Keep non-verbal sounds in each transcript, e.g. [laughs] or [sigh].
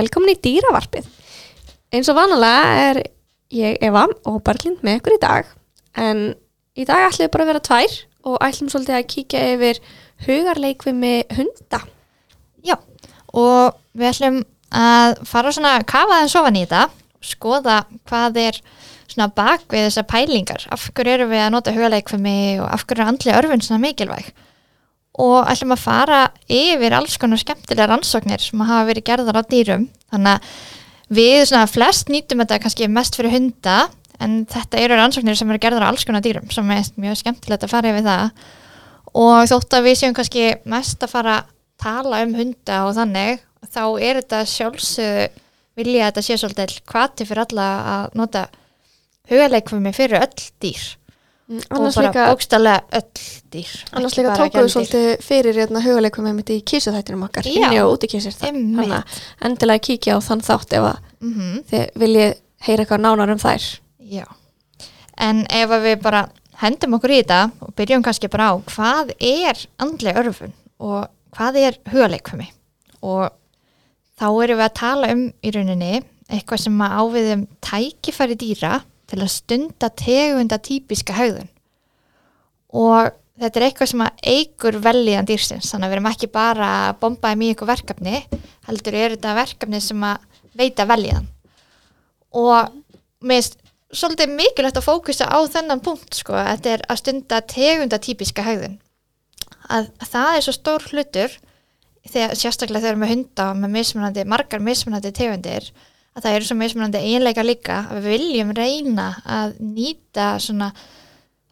Velkomin í dýravarpið. Eins og vanalega er ég Eva og Berglind með ykkur í dag en í dag ætlum við bara að vera tvær og ætlum svolítið að kíkja yfir hugarleikvimi hunda. Já, og við ætlum að fara svona að kafa þeim sofan í þetta og skoða hvað er svona bak við þessar pælingar. Af hverju eru við að nota hugarleikvimi og af hverju er andli örfun svona mikilvæg? Og ætlum að fara yfir alls konar skemmtilega rannsóknir sem hafa verið gerðar á dýrum. Þannig að við svona flest nýtum þetta kannski mest fyrir hunda en þetta eru rannsóknir sem eru gerðar á alls konar dýrum sem er mjög skemmtilegt að fara yfir það og þótt að við séum kannski mest að fara að tala um hunda og þannig þá er þetta sjálfsögðu vilja að þetta sé svolítið hvati fyrir alla að nota hugarleikfumi fyrir öll dýr Mm, og Annars bara líka, bókstallega öll dýr annars líka bara tókum við svolítið fyrir hérna, hugarleikvimi mitt í kísuþættinum okkar, Já. inni og úti kísir það. Endilega kíkja á þann þátt ef að Mhm. þið viljið heyra eitthvað nánar um þær. Já, en ef við bara hendum okkur í þetta og byrjum kannski bara á hvað er andlega örfun og hvað er hugarleikfumi og þá erum við að tala um í rauninni eitthvað sem að áviðum tækifæri dýra til að stunda tegunda típiska haugðun og þetta er eitthvað sem að eigur velíðan dýrsins. Þannig að við erum ekki bara að bomba í eitthvað verkefni heldur er þetta verkefni sem að veita velíðan og mér finnst svolítið mikilvægt að fókusa á þennan punkt sko, þetta er að stunda tegunda típiska haugðun að, að það er svo stór hlutur þegar, sérstaklega þegar við erum með hunda og með mismunandi, margar mismunandi tegundir að það eru svo mismunandi eiginleika líka að við viljum reyna að nýta svona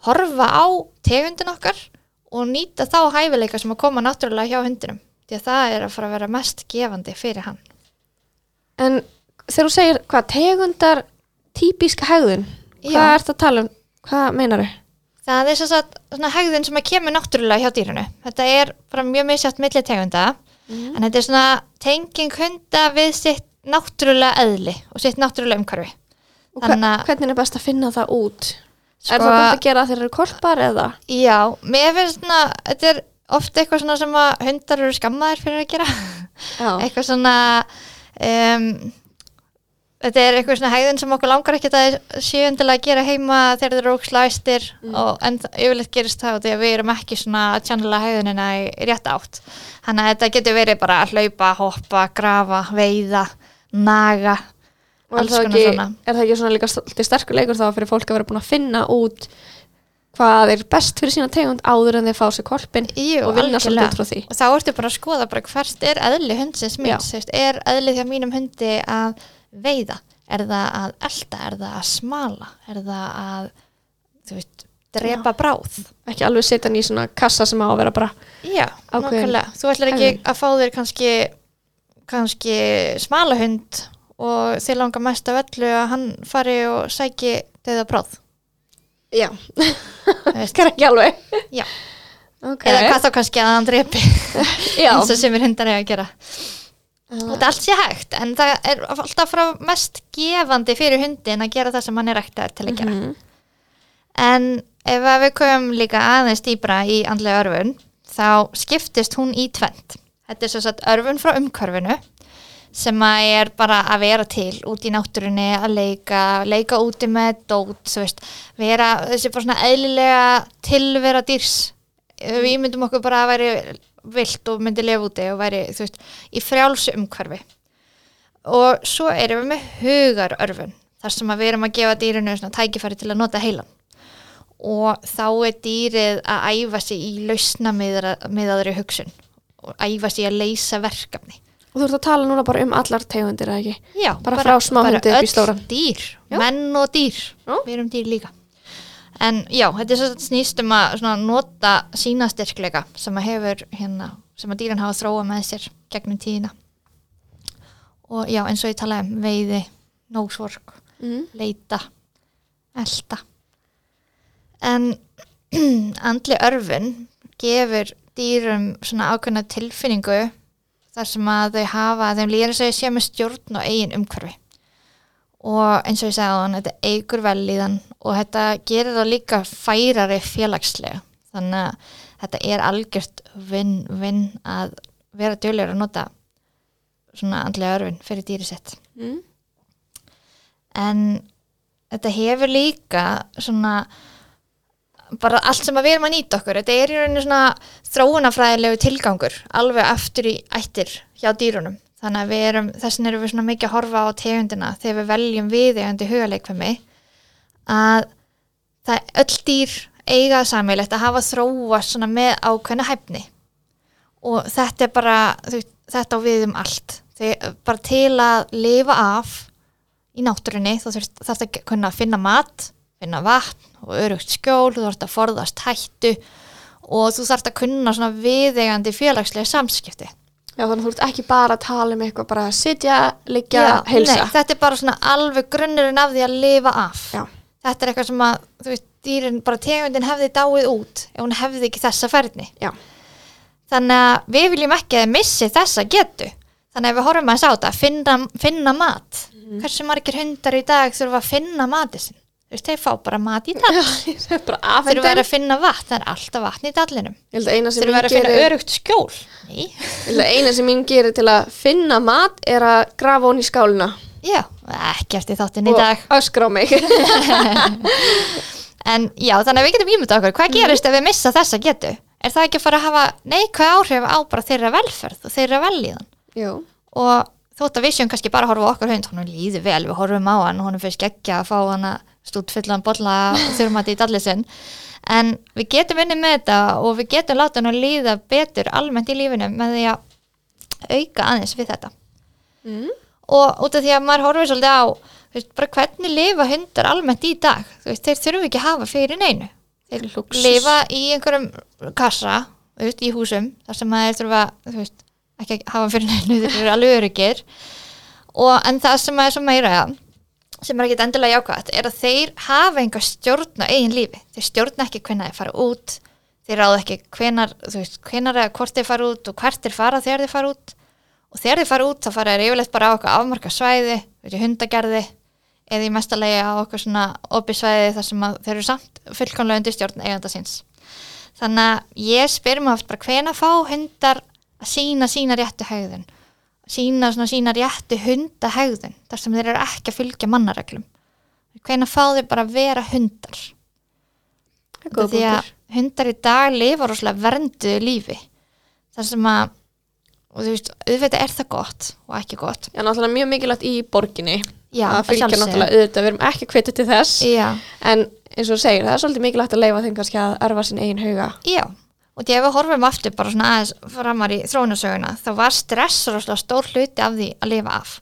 horfa á tegundin okkar og nýta þá hæfileika sem að koma náttúrulega hjá hundinum því að það er að fara að vera mest gefandi fyrir hann En þegar þú segir hvað tegundar típiska hegðun, hvað Já. ert að tala um? Hvað meinar þau? Það er svona hegðun sem að kemur náttúrulega hjá dýrunu. Þetta er bara mjög misjátt milli tegunda en þetta er svona tenging hunda við sitt náttúrulega eðli og sitt náttúrulega umhverfi. Og hva, Þannig að- hvernig er best að finna það út? Sko- Er það best að gera þegar þeir eru kolpar eða? Já, mér finnst svona, þetta er ofta eitthvað svona sem að hundar eru skammaðir fyrir að gera. Já. [laughs] eitthvað svona, um, þetta er eitthvað svona hegðun sem okkur langar ekki að sjöundilega að gera heima þegar þeir eru ókslæstir og en það- yfirleitt gerist það því að við erum ekki svona að tjannlega hegðunina í, í rétt átt. Þannig að þetta getur verið bara að hlaupa, hoppa, grafa, veiða, naga, Og er það, ekki, er það ekki svona líka sterkur leikur þá fyrir fólk að vera búin að finna út hvað er best fyrir sína tegund áður en þeir fá sér kolpin Jú, og vinna svolítið út frá því? Og þá ertu bara að skoða bara hvert er eðli hundsins Já. veist, er eðli því mínum hundi að veiða, er það að elda, er það að smala, er það að, þú veist, drepa bráð. Ekki alveg setja hann í svona kassa sem á að vera bara Já, Ákveðin. Þú ætlar ekki að fá þér kannski, kannski smala hund og þið langar mest af öllu að hann fari og sæki þeirða bráð. Já, það [laughs] er ekki alveg Já. Ok, Eða hvað þá kannski að hann drepi, [laughs] já eins og sem er hundar eiga að gera. Þetta allt sé hægt, en það er alltaf frá mest gefandi fyrir hundin að gera það sem hann er ektar til að gera. Mhm. En ef við komum líka aðeins dýbra í andlega örfun, þá skiptist hún í tvent. Þetta er svo satt örfun frá umhverfinu sem að er bara að vera til út í náttúrunni, að leika, leika úti með dót, veist, vera þessi bara svona eðlilega tilvera dýrs. Við myndum okkur bara að væri vilt og myndi lifa úti og væri, veist, í frjálsu umhverfi. Og svo erum við með hugarörfun, þar sem að við erum að gefa dýrinu svona tækifæri til að nota heilan og þá er dýrið að æfa sig í lausna miðaðri hugsun og æfa sig að leysa verkefni. Og þú ert að tala núna bara um allar tegundir, eða ekki? Já, Bara frá smáhundi upp í öll stóran. dýr, Já. menn og dýr, Já. við erum dýr líka. En já, þetta er svo að snýst um að svona, nota sína styrkleika sem að hefur hérna, sem að dýrin hafa þróa með sér gegnum tíðina. Og já, eins og ég talaði um veiði, nógsvork, Mm. leita, elda. En [clears throat] andli örfun gefur dýrum svona ákveðna tilfinningu þar sem að þau hafa, þeim líður þess að þau sé með stjórn og eigin umhverfi. Og eins og ég sagði á hann, þetta eigur vel í þann og þetta gerir það líka færari félagslega. Þannig að þetta er algjört vinn-vinn að vera dölur að nota svona andlega örfun fyrir dýri sitt Mm. en þetta hefur líka svona bara allt sem að við erum að nýta okkur. Þetta er í rauninni svona þróunafræðilegu tilgangur alveg aftur í ættir hjá dýrunum. Þannig að við erum, þessin erum við svona mikið að horfa á tegundina þegar við veljum viðeigandi hugaleikfemi að það öll dýr eiga sammeilegt að hafa þróast svona með ákveðna hæfni. Og þetta er bara þetta á við um allt. Þegar, bara til að lifa af í náttúrunni þú þurft þarft að kunna finna mat finna vatn og örugt skjól þú þarft að forðast hættu og þú þarft að kunna svona viðeigandi félagslega samskipti Já, þannig að þú ert ekki bara að tala um eitthvað bara að sitja, liggja, heilsa. nei, þetta er bara svona alveg grunnurinn af því að lifa af Já. þetta er eitthvað sem að þú veist, dýrin, bara tegundin hefði dáið út ef hún hefði ekki þessa ferðni Já. þannig að við viljum ekki að missi þessa getu þannig að við horfum að sá þetta finna, finna mat Mhm. hversu margir hundar í dag þurfa að finna matið sinn þú veist, þeir fá bara mat í [laughs] bara þurfa afhendum. að finna vatn, það er alltaf vatn í dallinum Ég held að að finna gerir, örugt skjól að eina sem mín gerir til að finna mat er að grafa hún í skáluna. já, ekki eftir þáttinn í dag Og öskra á mig. [laughs] [laughs] En já, þannig að við getum ímyndað okkur, hvað gerist ef við missa þessa getu? Er það ekki að fara að hafa neikvæð áhrif á bara þeirra velferð og þeirra velíðan? Jú. Og þótt að við séum kannski bara að horfa á okkar hund, hún líður vel, við horfum á hann, hún er fyrir skeggja að fá hana stútfullan bolla og þurfumati í dallisinn. En við getum unni með þetta og við getum láta hann að líða betur almennt í lífinu með því að auka aðeins við þetta. Mm. Og út af því að maður horfir svolítið á veist, hvernig lifa hundar almennt í dag veist, þeir þurfu ekki að hafa fyrir neinu þeir Lúxus. lifa í einhverjum kassa veist, í húsum þar sem maður þurfa ekki að hafa fyrir neinu þeir eru alveg öryggir og en það sem er svo meira sem er ekki endilega jákvæmt er að þeir hafa einhver stjórn á eigin lífi. Þeir stjórna ekki hvenær þeir fara út þeir ráða ekki hvenar, hvenar eða hvort þeir fara út og hvert þeir fara þegar þeir fara út. Og þegar þeir fara út þá fara þeir yfirleitt bara á okkar afmarka svæði, hundagerði eða í mestalegi á okkur svona opisvæði þar sem þeir eru samt fullkomlega undir stjórn eiganda síns. Þannig að ég spyr mig oft bara hvena fá hundar að sína sína réttu hegðun sína svona sína réttu hundahegðun þar sem þeir eru ekki að fylgja mannareglum hvena fá þeir bara að vera hundar því að hundar í dag lifa rosalega verndu lífi þar sem að og þú veist, auðvitað er það gott og ekki gott Já, náttúrulega mjög mikilvægt í borginni. Já, að fylgja sjálfsögðu. náttúrulega auðvitað, við erum ekki kvitið til þess. Já, En eins og segir, það er svolítið mikilvægt að leifa þeim kannski að erfa sinn eigin huga. já og því ef við horfum aftur bara svona aðeins framar í þróunasöguna þá var stress rosalega stór hluti af því að lifa af.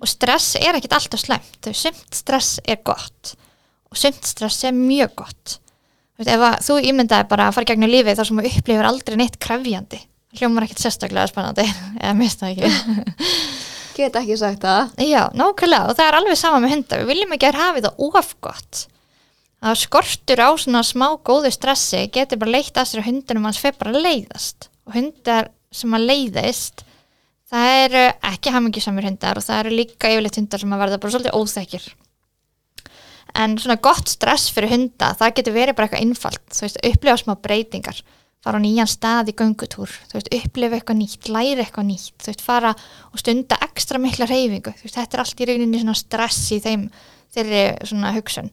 Og stress er ekkit alltaf slæmt. Þau sumt stress er gott. Og sumt stress er mjög gott. Þú, veist, ef að, þú ímyndaði bara að fara gegnum lífið þar sem þú upplifir aldrei neitt krefjandi. Hljómar ekkit sérstaklega spennandi [laughs] eða mista ekki. Get ekki sagt það. Já, nákvæmlega. Og það er alveg sama með hunda við viljum ekki að hafa það of gott að skortur á svona smá góðu stressi getur bara leitt að sér að hundunum hans fyrir bara að leiðast. Og hundar sem að leiðist það eru ekki hamingisamur hundar og það eru líka yfirleitt hundar sem að verða bara svolítið óþekkir. En svona gott stress fyrir hunda það getur verið bara eitthvað einfalt. Þú veist, upplifa smá breytingar. Fara á nýjan stað í göngutúr. Þú veist, upplifa eitthvað nýtt, læra eitthvað nýtt. Þú veist, fara og stunda ekstra mikla reyfingu, þú veist, þetta er allt í rauninni svona stress í þeim, þeirri svona hugsun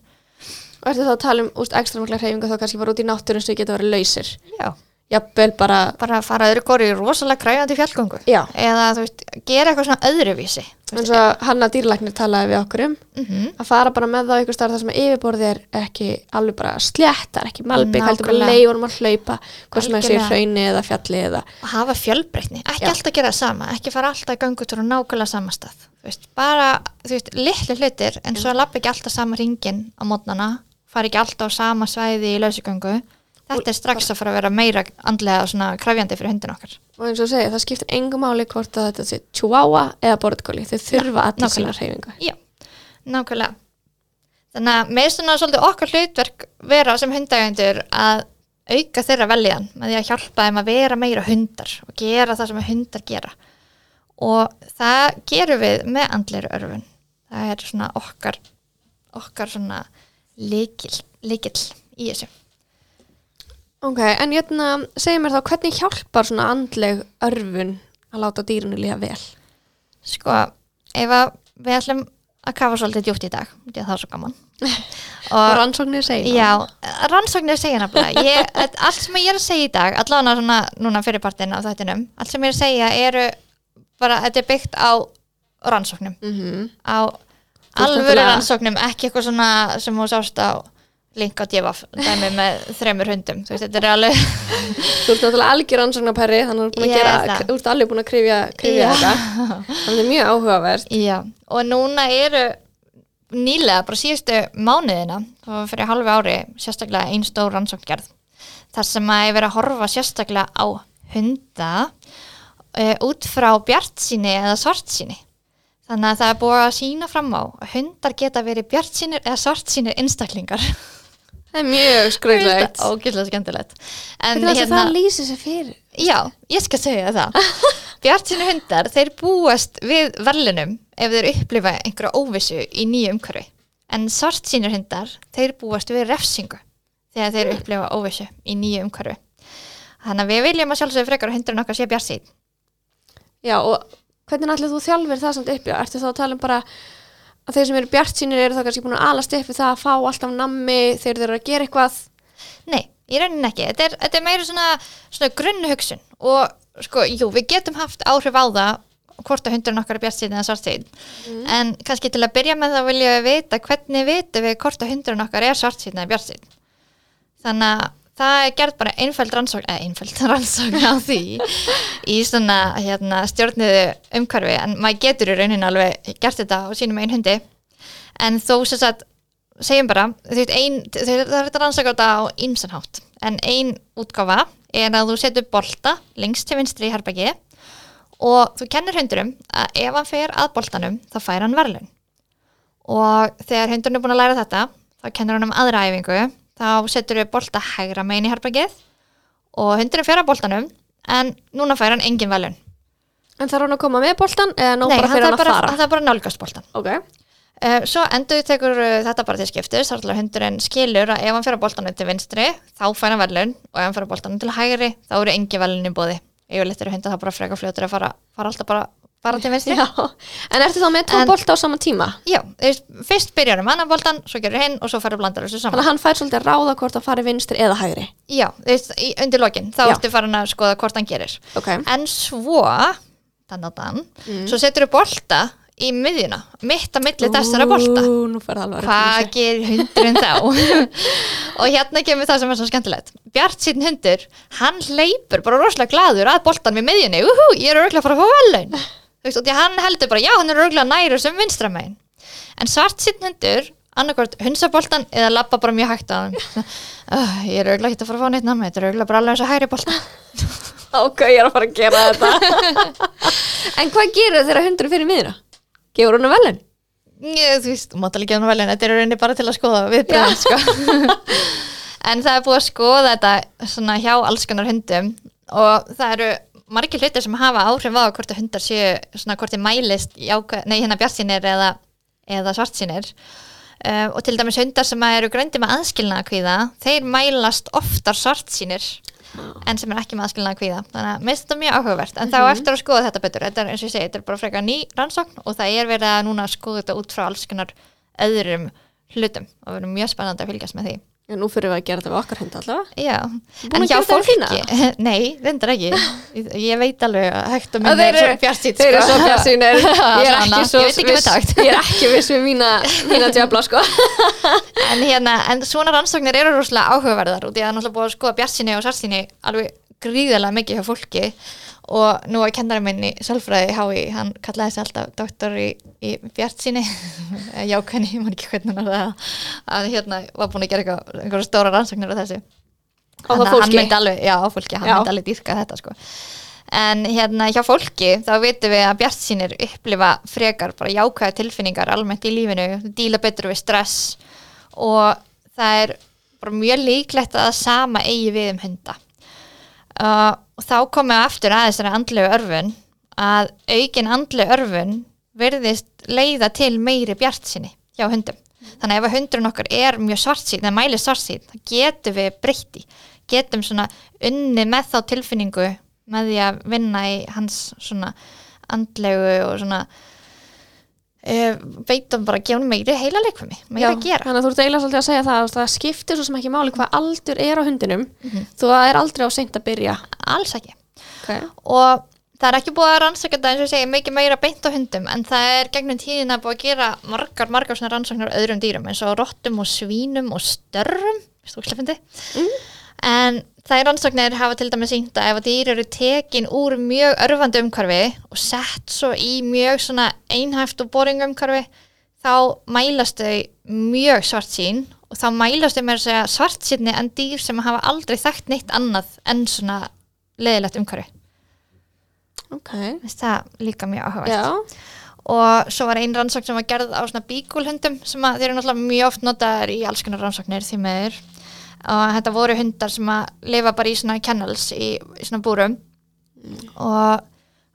Og ertu þá að tala um úst, ekstra mikla hreyfingu þá kannski bara út í náttúrun sem geta verið lausir. já, Jafnvel bara, bara að fara öðru kóri í rosalega græðandi fjallgöngu já, eða þú veist, gera eitthvað svona öðruvísi þú eins veist, og Hanna dýrlæknir talaði við okkur um mm að fara bara með þá ykkur starf þar sem yfirborðið er ekki alveg bara slétt, það er ekki malbygg, heldur bara Nákvæmlega. leifunum að hlaupa hvort sem það sé Algjörlega. hrauni eða fjalli eða að hafa fjölbreytni, ekki Já. alltaf gera það sama ekki fara alltaf í göngutúr og nákvæmlega sama stað þú veist, bara, þú veist, litlu hlutir en svo lappa ekki alltaf sama ringin á mótnana, fara ekki alltaf á sama svæði í lausugöngu. Þetta er strax að fara að vera meira andlega svona krefjandi fyrir hundin okkar. Og eins og segja, það skiptir engum máli hvort að þetta sé chihuahua eða borðkóli, þau þurfa allir sína hreyfingu Já, nákvæmlega. Þannig að með svona svolítið okkar hlutverk vera sem hundægjendur að auka þeirra veljan með því að hjálpa þeim að vera meira hundar og gera það sem hundar gera. Og það gerum við með andleiri örfun það er svona okkar okkar svona líkil, í þessu. Ok, en jötna, segja mér þá hvernig hjálpar svona andleg örfun að láta dýrinu líða vel? Sko, ef við ætlum að kafa svolítið djúpt í dag, því að það er svo gaman. [laughs] Og rannsóknir segja já, rannsóknir segja nefnilega ég, allt sem ég er að segja í dag allavega svona núna fyrirpartin á þættinum allt sem ég er að segja eru bara, þetta er byggt á rannsóknum. Mm -hmm. á náttúrulega- rannsóknum ekki eitthvað svona sem hún sást á link á djefaf, dæmi með þremur hundum, þú veist, þetta er alveg Þú ert náttúrulega algjör rannsóknarperri þannig að gera, þú ert alveg búin að krifja, krifja þetta. Þannig að það er mjög áhugavert. Já, og núna eru nýlega, bara síðustu mánuðina og fyrir halvi ári sérstaklega einn stór rannsókngerð þar sem að ég verið að horfa sérstaklega á hunda uh, út frá bjartsýni eða svartsýni þannig að það er búið að sína fram á að hundar geta verið bjartsýnir eða svartsýnir einstaklingar Það er mjög skröðlegt Ógæslega skemmtilegt En Þetta er hérna, það lýsir sér fyrir Já, ég skal segja það. [laughs] Bjartsýnu hundar, þeir búast við verlinum ef þeir upplifa einhverja óvissu í nýju umhverfi. En svartsýnur hundar, þeir búast við refsingu þegar þeir upplifa óvissu í nýju umhverfi. Þannig að við viljum að sjálfsögðu frekar að hundurinn okkar sé bjartsýn. Já, og hvernig ætlir þú þjálfir það samt uppi? Ertu þá að tala um bara að þeir sem eru bjart sínir eru þá kannski búin að alast upp við það að fá alltaf nammi þegar þeir eru að gera eitthvað Nei, í rauninni ekki. Þetta er, þetta er meira svona, svona grunnu hugsun og sko, jú, við getum haft áhrif á það hvort að hundurinn okkar er bjartsýn eða svartsýn. En kannski til að byrja með það vilja við vita hvernig vitum við hvort að hundurinn okkar er svartsýn eða bjartsýn. Þannig að það er gerð bara einföld rannsókn, eða einföld [laughs] rannsókn á því í svona hérna, stjórniðu umhverfi. En maður getur í rauninni alveg gert þetta á sínum einn hundi. En þó sem sagt segjum bara, ein, það er þetta rannsaka þetta á ýmsanhátt en ein útgáfa er að þú setur bolta lengst til vinstri í herbæki og þú kennir hundurum að ef hann fer að boltanum þá fær hann verðlun og þegar hundurinn er búin að læra þetta þá kennir hann um aðra æfingu þá setur við bolta hægra megin í herbækið og hundurinn fer að boltanum en núna fær hann engin verðlun En þarf hann að koma með boltan eða nú Nei, bara fyrir er hann að bara, fara? það er bara nálgast boltan Ok, Uh, svo endur tekur uh, þetta bara til skiptis þar til að hundurinn skilur að ef hann fyrir að boltanum til vinstri þá fær hann verðlun og ef hann fyrir að boltanum til hægri þá eru engi verðlun í bóði yfirleitt eru hundar það bara freka fljótur að fara, fara alltaf bara, bara til vinstri [laughs] En ertu þá með tvo bolta á sama tíma? Já, fyrst byrjar um annan boltan svo gerur hinn og svo færðu blandar þessu Þannig saman að hann fær svolítið ráða hvort að fari vinstri eða hægri. Já, þú veist, í, undir lokin þá Já. ertu farin að skoða hvort hann gerir. Ok, en svo þannig að þann, Mm. svo setur þú bolta í miðjuna, mitt að milli þessara að hvað gerir hundurinn þá? [laughs] Og hérna kemur það sem er svo skemmtilegt. Bjart sín hundur, hann hleypur bara rosalega gladur að boltan við miðjunni. Úhú, ég er örgulega að fara að fá þú veist, og því að hann heldur bara, já, hann er örgulega næru sem vinstramæn en svart sín hundur annarkvort hunsa boltan eða labba bara mjög hægt að uh, [laughs] ég er örgulega ekki að fara að fá neitt namni þetta er örgulega bara alveg eins og hægri boltan [laughs] Ok, ég er að fara að gera þetta [laughs] En hvað gerir þegar hundur fyrir miðina? Gefur hún velin? Ég, þú veist, alveg gefa hann velin þetta er rauninni bara til að skoða viðbröðin sko. en það er búið að skoða þetta svona hjá alls konar hundum og það eru margir hlutir sem hafa áhrif á hvort að hundar séu svona hvort þið mælist nei hérna bjartsýnir eða, eða svartsýnir. Uh, og til dæmis hundar sem eru gröndi með aðskilnaða kvíða þeir mælast oftar svartsýnir en sem er ekki með aðskilnaða kvíða. Þannig að mér finnst þetta mjög áhugavert. En þá eftir að skoða þetta betur þetta er eins og ég segi, þetta er bara frekar ný rannsókn og það er verið að núna skoða þetta út frá alls konar öðrum hlutum og verður mjög spennandi að fylgjast með því Já, nú fyrir við að gera þetta við okkar hund allavega. Já, Búin en hjá fólki [laughs] Nei, reyndar ekki. Ég, ég veit alveg að hægt og minn er svo bjartsýtt Þeir eru svo [laughs] Ég er ekki svo ég með viss takt. Ég er ekki viss við mína, mína djabla sko. [laughs] En, hérna, en svona rannsóknir eru rosalega áhugaverðar og það er náttúrulega búið að skoða bjartsýni og svartsýni alveg gríðarlega mikið hjá fólki og nú er kennari minn í sálfræði hái, hann kallaði þessi alltaf doktor í, í bjartsýni. [laughs] Jákvæðni, ég man ekki hvernig hann það. Að hérna var búin að gera eitthvað, einhverja stóra rannsóknir á þessu. Á það að hann fólki? myndi alveg, já, fólki, hann myndi alveg dýrka þetta sko. en hérna hjá fólki þá vitum við að bjartsýnir upplifa frekar bara jákvæða tilfinningar almennt í lífinu, díla betur við stress. Og það er bara mjög líklegt að það sama eigi við um hunda. Uh, og þá komum við aftur aðeins þessari andlegu örfun að aukin andlegu örfun verðist leiða til meiri bjartsýni hjá hundum. Þannig að ef að hundurinn okkar er mjög svartsýn eða mæli svartsýn, þá getum við breytti getum svona unni með þá tilfinningu með því að vinna í hans svona andlegu og svona uh, veitum bara að gefa meiri heila leikfumi, meira að gera. Þannig að þú ert eiginlega svolítið að segja það að það skiptir svo sem ekki máli hvað aldur er á hundinum. Mhm. þú það er aldrei á seint að byrja alls ekki okay. og það er ekki búið að rannsaka þetta eins og segi mikið meira beint á hundum en það er gegnum tíðina búið að gera margar, margar svona rannsóknar á öðrum dýrum eins og rottum og svínum og störrum Mm. en það er rannsóknir hafa til dæmis sínt að ef að dýr eru tekin úr mjög örfandi umhverfi og sett svo í mjög svona einhæft og boring umhverfi þá mælast þau mjög svart sín og þá mælast þau með að segja svart sínni en dýr sem hafa aldrei þekkt neitt annað en svona leðilegt umhverfi. Ok, Mér finnst það líka mjög áhugavert. Já. Og svo var ein rannsókn sem var gerð á svona bígulhundum sem að þeir eru náttúrulega mjög oft notaðar í alls konar rannsóknir því meður og þetta voru hundar sem að lifa bara í svona kennels í, í svona búrum. Og,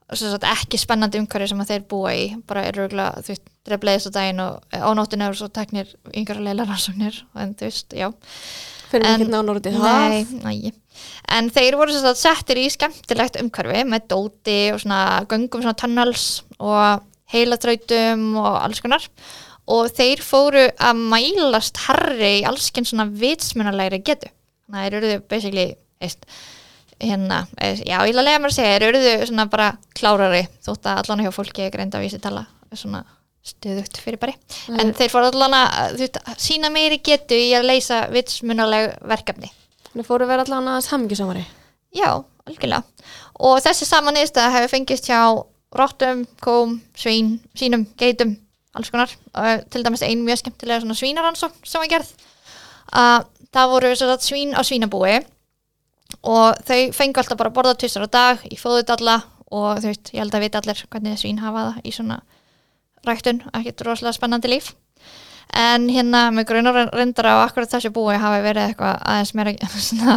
og svo ekki spennandi umhverju sem að þeir búa í. Bara eru örgulega þú veist drefleðist á daginn og á nóttinu eru svo teknir yngra leila rannsóknir. En þú veist, já. Fyrir En- út í það. Nei, næ. En þeir voru sagt settir í skemmtilegt umhverfi með dóti og svona göngum svona tunnels og heilatrautum og alls konar. Og þeir fóru að mælast herri í alls kyn svona vitsmunalegri getu. Þannig að þeir eruðu basically, veist, hérna, eh, já, ég vil að lega mér að segja, þeir eruðu svona bara klárari þótt að allan hjá fólki er greinda vísi tala svona stuðugt fyrir bari en þeir fóru allan að sína meiri getu í að leysa vitsmunaleg verkefni Þannig fóru vera allan aðeins hamingjusamari Já, algjörlega. Og þessi saman niðurstaða hefur fengist hjá rottum, kóm, svín, sínum, geitum, alls konar. Og til dæmis ein mjög skemmtilega svona svínaransókn sem var gerð. Uh, það voru svín á svínabúi og þau fengu alltaf bara að borða tvisar á dag í fóðudalla og þú veist, ég held að vita allir hvernig svín hafa það í svona ræktun, ekkert rosalega spennandi líf. En hérna með grunar reyndar á akkurat þessu búi hafi verið eitthvað aðeins meira [laughs] svona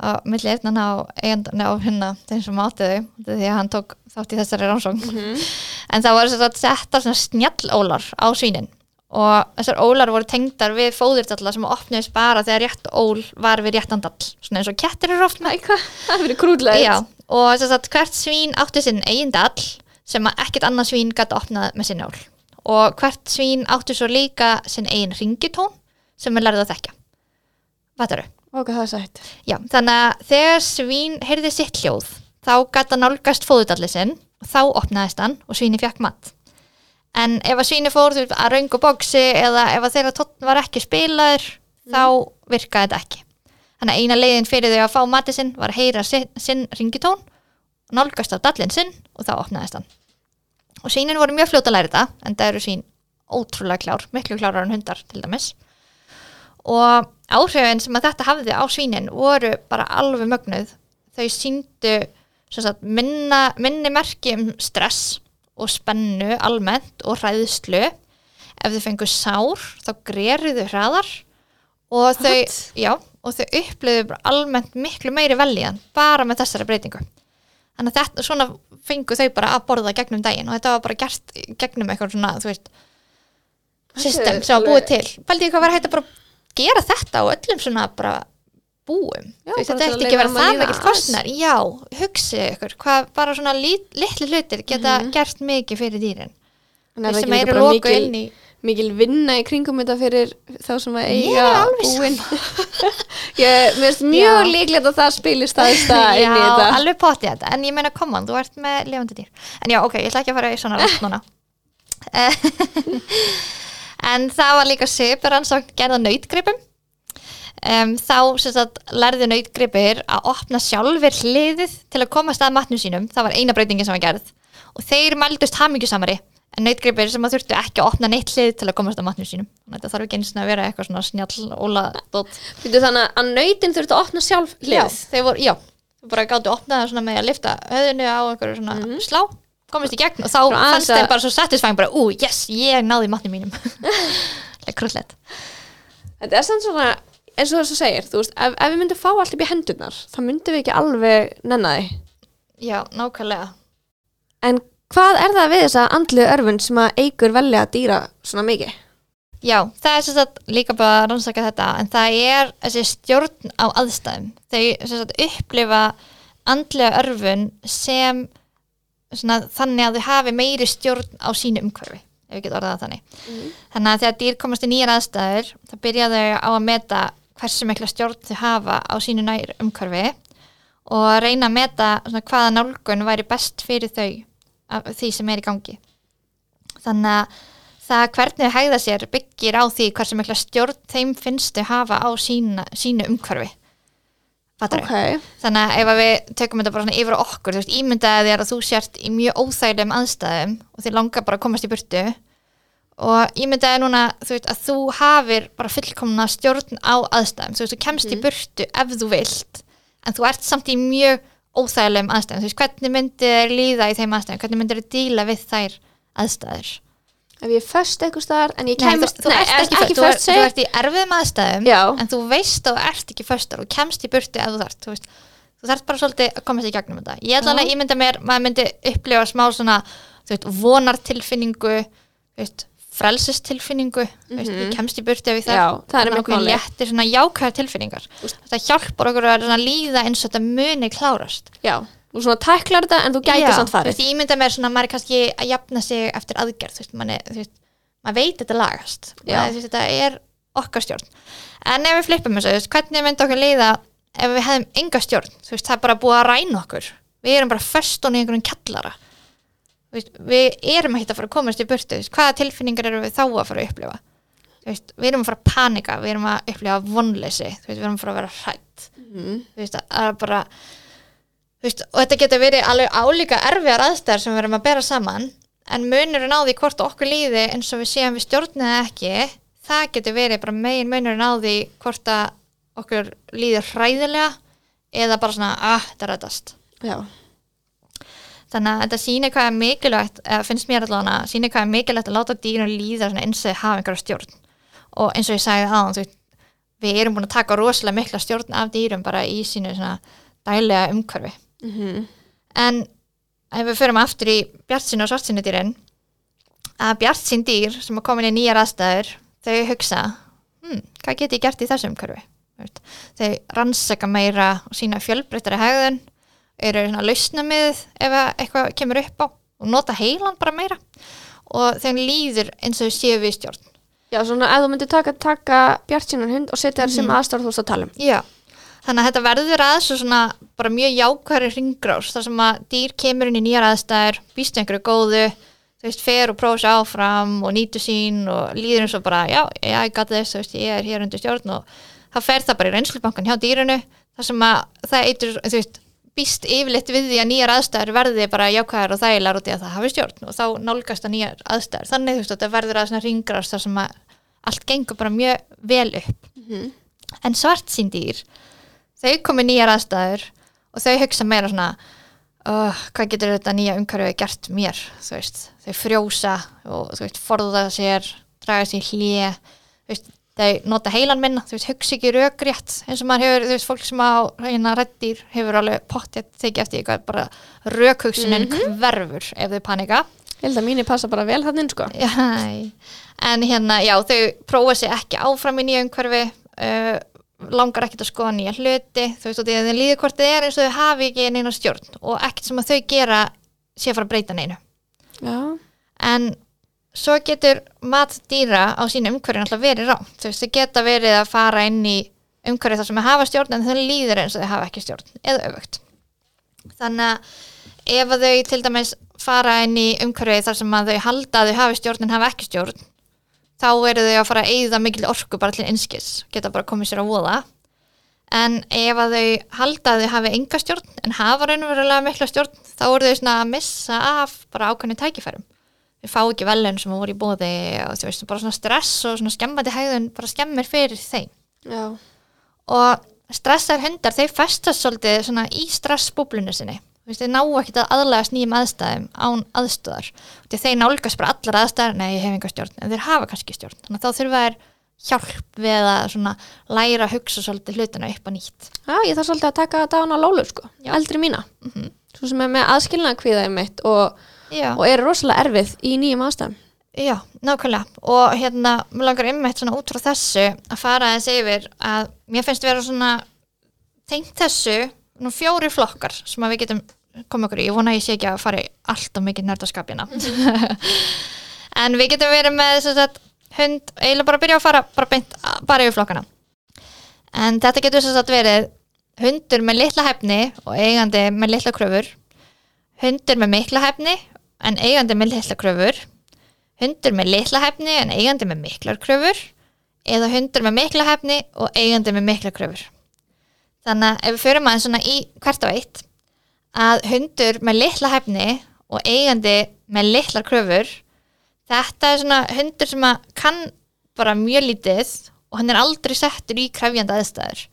á milli eirnan á á hérna þeim sem átti þau því að hann tók þátt í þessari rannsókn. [laughs] En það þess að setja svona snjallólar á svínin og þessar ólar voru tengdar við fóðurdalla sem opnuðist bara þegar rétt ól var við réttan dall. Svona eins og kettir eru oft með Æ, hvað? [laughs] Það fyrir krúdlega Já, og þess að hvert svín átti sinn eigin dall sem ekkert annað svín gæti opnað með sinni ól og hvert svín átti svo líka sinn eigin ringitón sem er lærið að þekka Vatnaru? Og hvað það er sætt Já, þannig að þegar svín heyrði sitt hljóð þá gæti hann nálgast fóðudallið sinn og þá opnaðist hann og svíni fjakk mat. En ef að svíni fór þú að röngu bóksi eða ef að þeirra tótt var ekki spilaður þá virkaði þetta ekki. Þannig að eina leiðin fyrir þau að fá matið sinn var að heyra sinn, sinn ringitón nálgast á dallin sinn og þá opnaðist hann. Og svínin voru mjög fljóta að læra þetta en það eru svín ótrúlega klár, miklu klárar en hundar til dæmis. Og áhrifin sem að þetta hafði á svínin voru bara alveg mögnuð. Þau síndu sagt, minna, minni merki um stress og spennu almennt og hræðslu. Ef þau fengu sár þá geriðu hraðar. Og þau, já, og þau upplöðu almennt miklu meiri velíðan bara með þessari breytingu þannig að þetta, svona fengu þau bara að borða gegnum daginn og þetta var bara gert gegnum eitthvað svona, þú veist system sem var búið til. Pældi ég hvað var hægt að bara gera þetta á öllum svona bara búum? Já, veist, þetta ætti ekki að vera það mikill kostnar já, hugsið ykkur hvað bara svona lit, litli hlutir geta Mhm. gert mikið fyrir dýrin. Er sem eru loku inn í mikil vinna í kringum þetta fyrir þá sem að eiga er alveg búin. [laughs] Ég finnst mjög Já. líklegt að það spilist inn í já, alveg potið þetta en ég meina koma, þú ert með lifandi dýr. En já, ok, ég ætla ekki að fara í svona rætt núna. [laughs] En það var líka svipur rannsókn gerða nautgripum. Um, þá sagt lærðu nautgripir að opna sjálfur hliðið til að komast að matnum sínum. Það var eina breytingin sem var gerð. Og þeir mældust hamingjusamari en nautgripir sem að þurftu ekki að opna neitt hlið til að komast að matnum sínum. Þannig að þetta þarf ekki eins og að vera eitthvað svona snjall óla dót Býtu þannig að nautin þurfti að opna sjálf já, hlið þeir voru, já, bara gáttu opnað það svona með að lifta höfðinu á einhverju svona slá komist í gegn og þá fannst þeim að- bara svo satisfæng bara, ú, yes, ég náði matnum mínum. [laughs] Krullet Þetta er sann svona eins og þess að segir þú veist, ef, ef við myndum fá allt upp í hendurnar þá myndum við ekki alveg nenna því. Já, nákvæmlega. En hvað er það við þessa andlu örfun sem að eigur velja að dýra svona mikið? já, það er sagt líka bara að rannsaka þetta en það er þessi stjórn á aðstæðum. Þau sagt upplifa andlega örfun sem svona, þannig að þau hafi meiri stjórn á sínu umhverfi ef við getum orðað þannig. Þannig að þegar dýr komast í nýjar aðstæður þá byrja þau á að meta hversu mikla stjórn þau hafa á sínu nær umhverfi og að reyna að meta svona, hvaða nálgun væri best fyrir þau því sem er í gangi. Þannig að það hvernig þau hegða sér byggir á því hversu mikla stjórn þeim finnst þau hafa á sína, sínu umhverfi. Fattarðu? ok, Þannig að ef að við tökum þetta bara yfir okkur, þú veist, ímyndaði þér að þú sért í mjög óþægilegum aðstæðum og þið langar bara að komast í burtu og ímyndaði núna, þú veist, að þú hafir bara fullkomna stjórn á aðstæðum, þú veist, þú kemst í burtu ef þú vilt, en þú ert samt í mjög óþægilegum aðstæðum, þú veist, hvernig myndir þér líða í þeim aðstæðum, hvernig myndir þér díla við þær aðstæður? ef ég föst eitthvað staðar en ég Nei, kemst, þú, þú ert ekki, ekki föst, þú, þú ert í erfiðum aðstæðum já, en þú veist að þú ert ekki föstar og kemst í burtu ef þú þarft þú, þú þarft bara svolítið að komast í gegnum þetta. Ég ætla að ímynda mér, maður myndi upplifa smá svona, þú veist, vonartilfinningu þú veist, frelsistilfinningu þú veist, Mhm. ég kemst í ég já, þarf það er Þannig okkur máli léttir svona jákvæðar tilfinningar. Þetta hjálpar okkur að líða eins og þetta muni klárast. Já, þú svona tæklar þetta en þú gæti Já, samt farið. ég ímynda mér svona, maður er kannski að jafna sig eftir aðgerð, þú veist, maður veit þetta lagast. Maður, veist, þetta er okkar stjórn. En ef við flippum þessu, hvernig myndi okkur líða ef við hefðum enga stjórn? Þú veist, það er bara búið að ræna okkur. Við erum bara föstun í Þú veist, við erum ekki að fara að komast í burtu veist, hvaða tilfinningar erum við þá að fara að upplifa? Veist, við erum að fara að panika við erum að upplifa vonleysi við erum að fara að vera hrætt Mhm. veist, að að bara og þetta getur verið alveg álíka erfiðar aðstæður sem við erum að bera saman en munurinn á því hvort okkur líði eins og við séum við stjórnum eða ekki það getur verið bara megin munurinn á því hvort að okkur líður hræðilega eða bara svona, ah, þetta rættast já, þannig að þetta sýnir hvað er mikilvægt finnst mér allavega, sýnir hvað er mikilvægt að láta dýrun líða eins og hafa einhverja stjórn. Og eins og ég sagði veist, við erum búin að taka rosalega mikla stjórn af dýrum bara í sínu dælega umhverfi. Mhm. en ef við förum aftur í bjartsinu og svartsinu dýrin að bjartsinn dýr sem er komin í nýjar aðstæður þau hugsa hm, hvað get ég gert í þessum umhverfi? Þau rannsaka meira og sína fjölbreyttari hegðun eru svona lausna með ef að eitthvað kemur upp á og nota heilan bara meira. Og þeim líður eins og séu við stjórn. Já, svona ef þú myndir taka, taka bjartsínan hund og setja þær sem Mhm. aðstæður þú veist að tala um. Já, þannig að þetta verður að svo svona bara mjög jákværi ringrás þar sem að dýr kemur inn í nýjar aðstæður býst einhverju góðu, þú veist, fer og prófa sér áfram og nýtu sín og líður eins og bara, já, já, ég gæti þess, þú veist, ég er hér undir stjórn. Og þá fer það bara í reynslubankan hjá dýrunu þar sem að það eitur, þú veist, býst yfirleitt við því að nýjar aðstæður verði bara jákvæðar og þægilegar út í að það hafi stjórn og þá nálgast að nýjar aðstæður. Þannig þú veist, þetta verður að ringrás þar sem að allt gengur bara mjög vel upp. Mhm. en svart sín dýr þau komi nýjar aðstæður og þau hugsa meira svona uh, hvað getur þetta nýja umhverfið gert mér? Veist, þau frjósa og veist, forða sér draga sér veist, þau nota heilan minna, þú veist, hugsa ekki rökrétt eins og maður hefur, þú veist, fólk sem á hérna rættir hefur alveg pottið tekið eftir eitthvað bara rökhugsunin hverfur ef þau panika. Ég held að mínir passa bara vel þannig sko. [laughs] Já, en hérna, já, þau prófa sér ekki áfram í nýja umhverfi uh, langar ekkert að skoða nýja hluti þú veist, og því að þeim líður hvort þið er eins og þau hafi ekki neina stjórn og ekkert sem að þau gera sé að fara að breyta neinu. Já, en svo getur mat dýra á sínu umhverfi náttúrulega verið rámt, þú veist, þau geta verið að fara inn í umhverfi þar sem þau hafa stjórn en þau líður eins og þau hafa ekki stjórn eða öfugt. Þannig að ef að þau til dæmis fara inn í umhverfi þar sem þau halda að þau hafi stjórn en hafa ekki stjórn þá eru þau að fara að eyða mikil orku bara til einskis, geta bara komið sér á voða. En ef að þau halda að þau hafi enga stjórn en hafa raunverulega mikla stjórn þá eru þau svona að missa af bara ákveðni tækifærum þau fá ekki velun sem voru í bóði og þú veist, bara svona stress og svona skemmandi hegðun bara skemmir fyrir þeim. Já, og stressar hundar, þeir festast svolítið svona í stressbúblunni sinni. Þú veist, þeir ná ekki að aðlægast nýjum aðstæðum án aðstöðar því þeir nálgast bara allar aðstæður. Nei, ég hef enga stjórn, en þeir hafa kannski stjórn. Þannig að þá þurfa þeir hjálp við að svona læra að hugsa svolítið hlutina upp á nýtt. Já, ég þarf svolítið að taka þetta án á Lólu sko, eldri mína. Mm svo sem er með aðskilnaða kvíðaði mitt og, Já, og er rosalega erfið í nýjum aðstæðum. Já, nákvæmlega. Og hérna, mér langar einmitt svona út frá þessu að fara aðeins yfir að mér finnst vera svona tengt þessu nú fjóri flokkar sem að við getum koma okkur í, ég vona að ég sé ekki að fara í alltaf mikið nördaskapjana [laughs] en við getum verið með sagt, hund, eiginlega bara að byrja að fara bara beint, bara yfir flokkana. En þetta getur sem sagt verið hundur með litla hefni og eigandi með litla kröfur hundur með mikla hefni en eigandi með litla kröfur. Hundur með litla hefni en eigandi með miklar kröfur. Eða hundur með mikla hefni og eigandi með mikla kröfur. Þannig að ef við förum aðeins svona í hvert og eitt að hundur með litla hefni og eigandi með litlar kröfur þetta er svona hundur sem að kann bara mjög lítið og hann er aldrei settur í krefjandi aðstæður.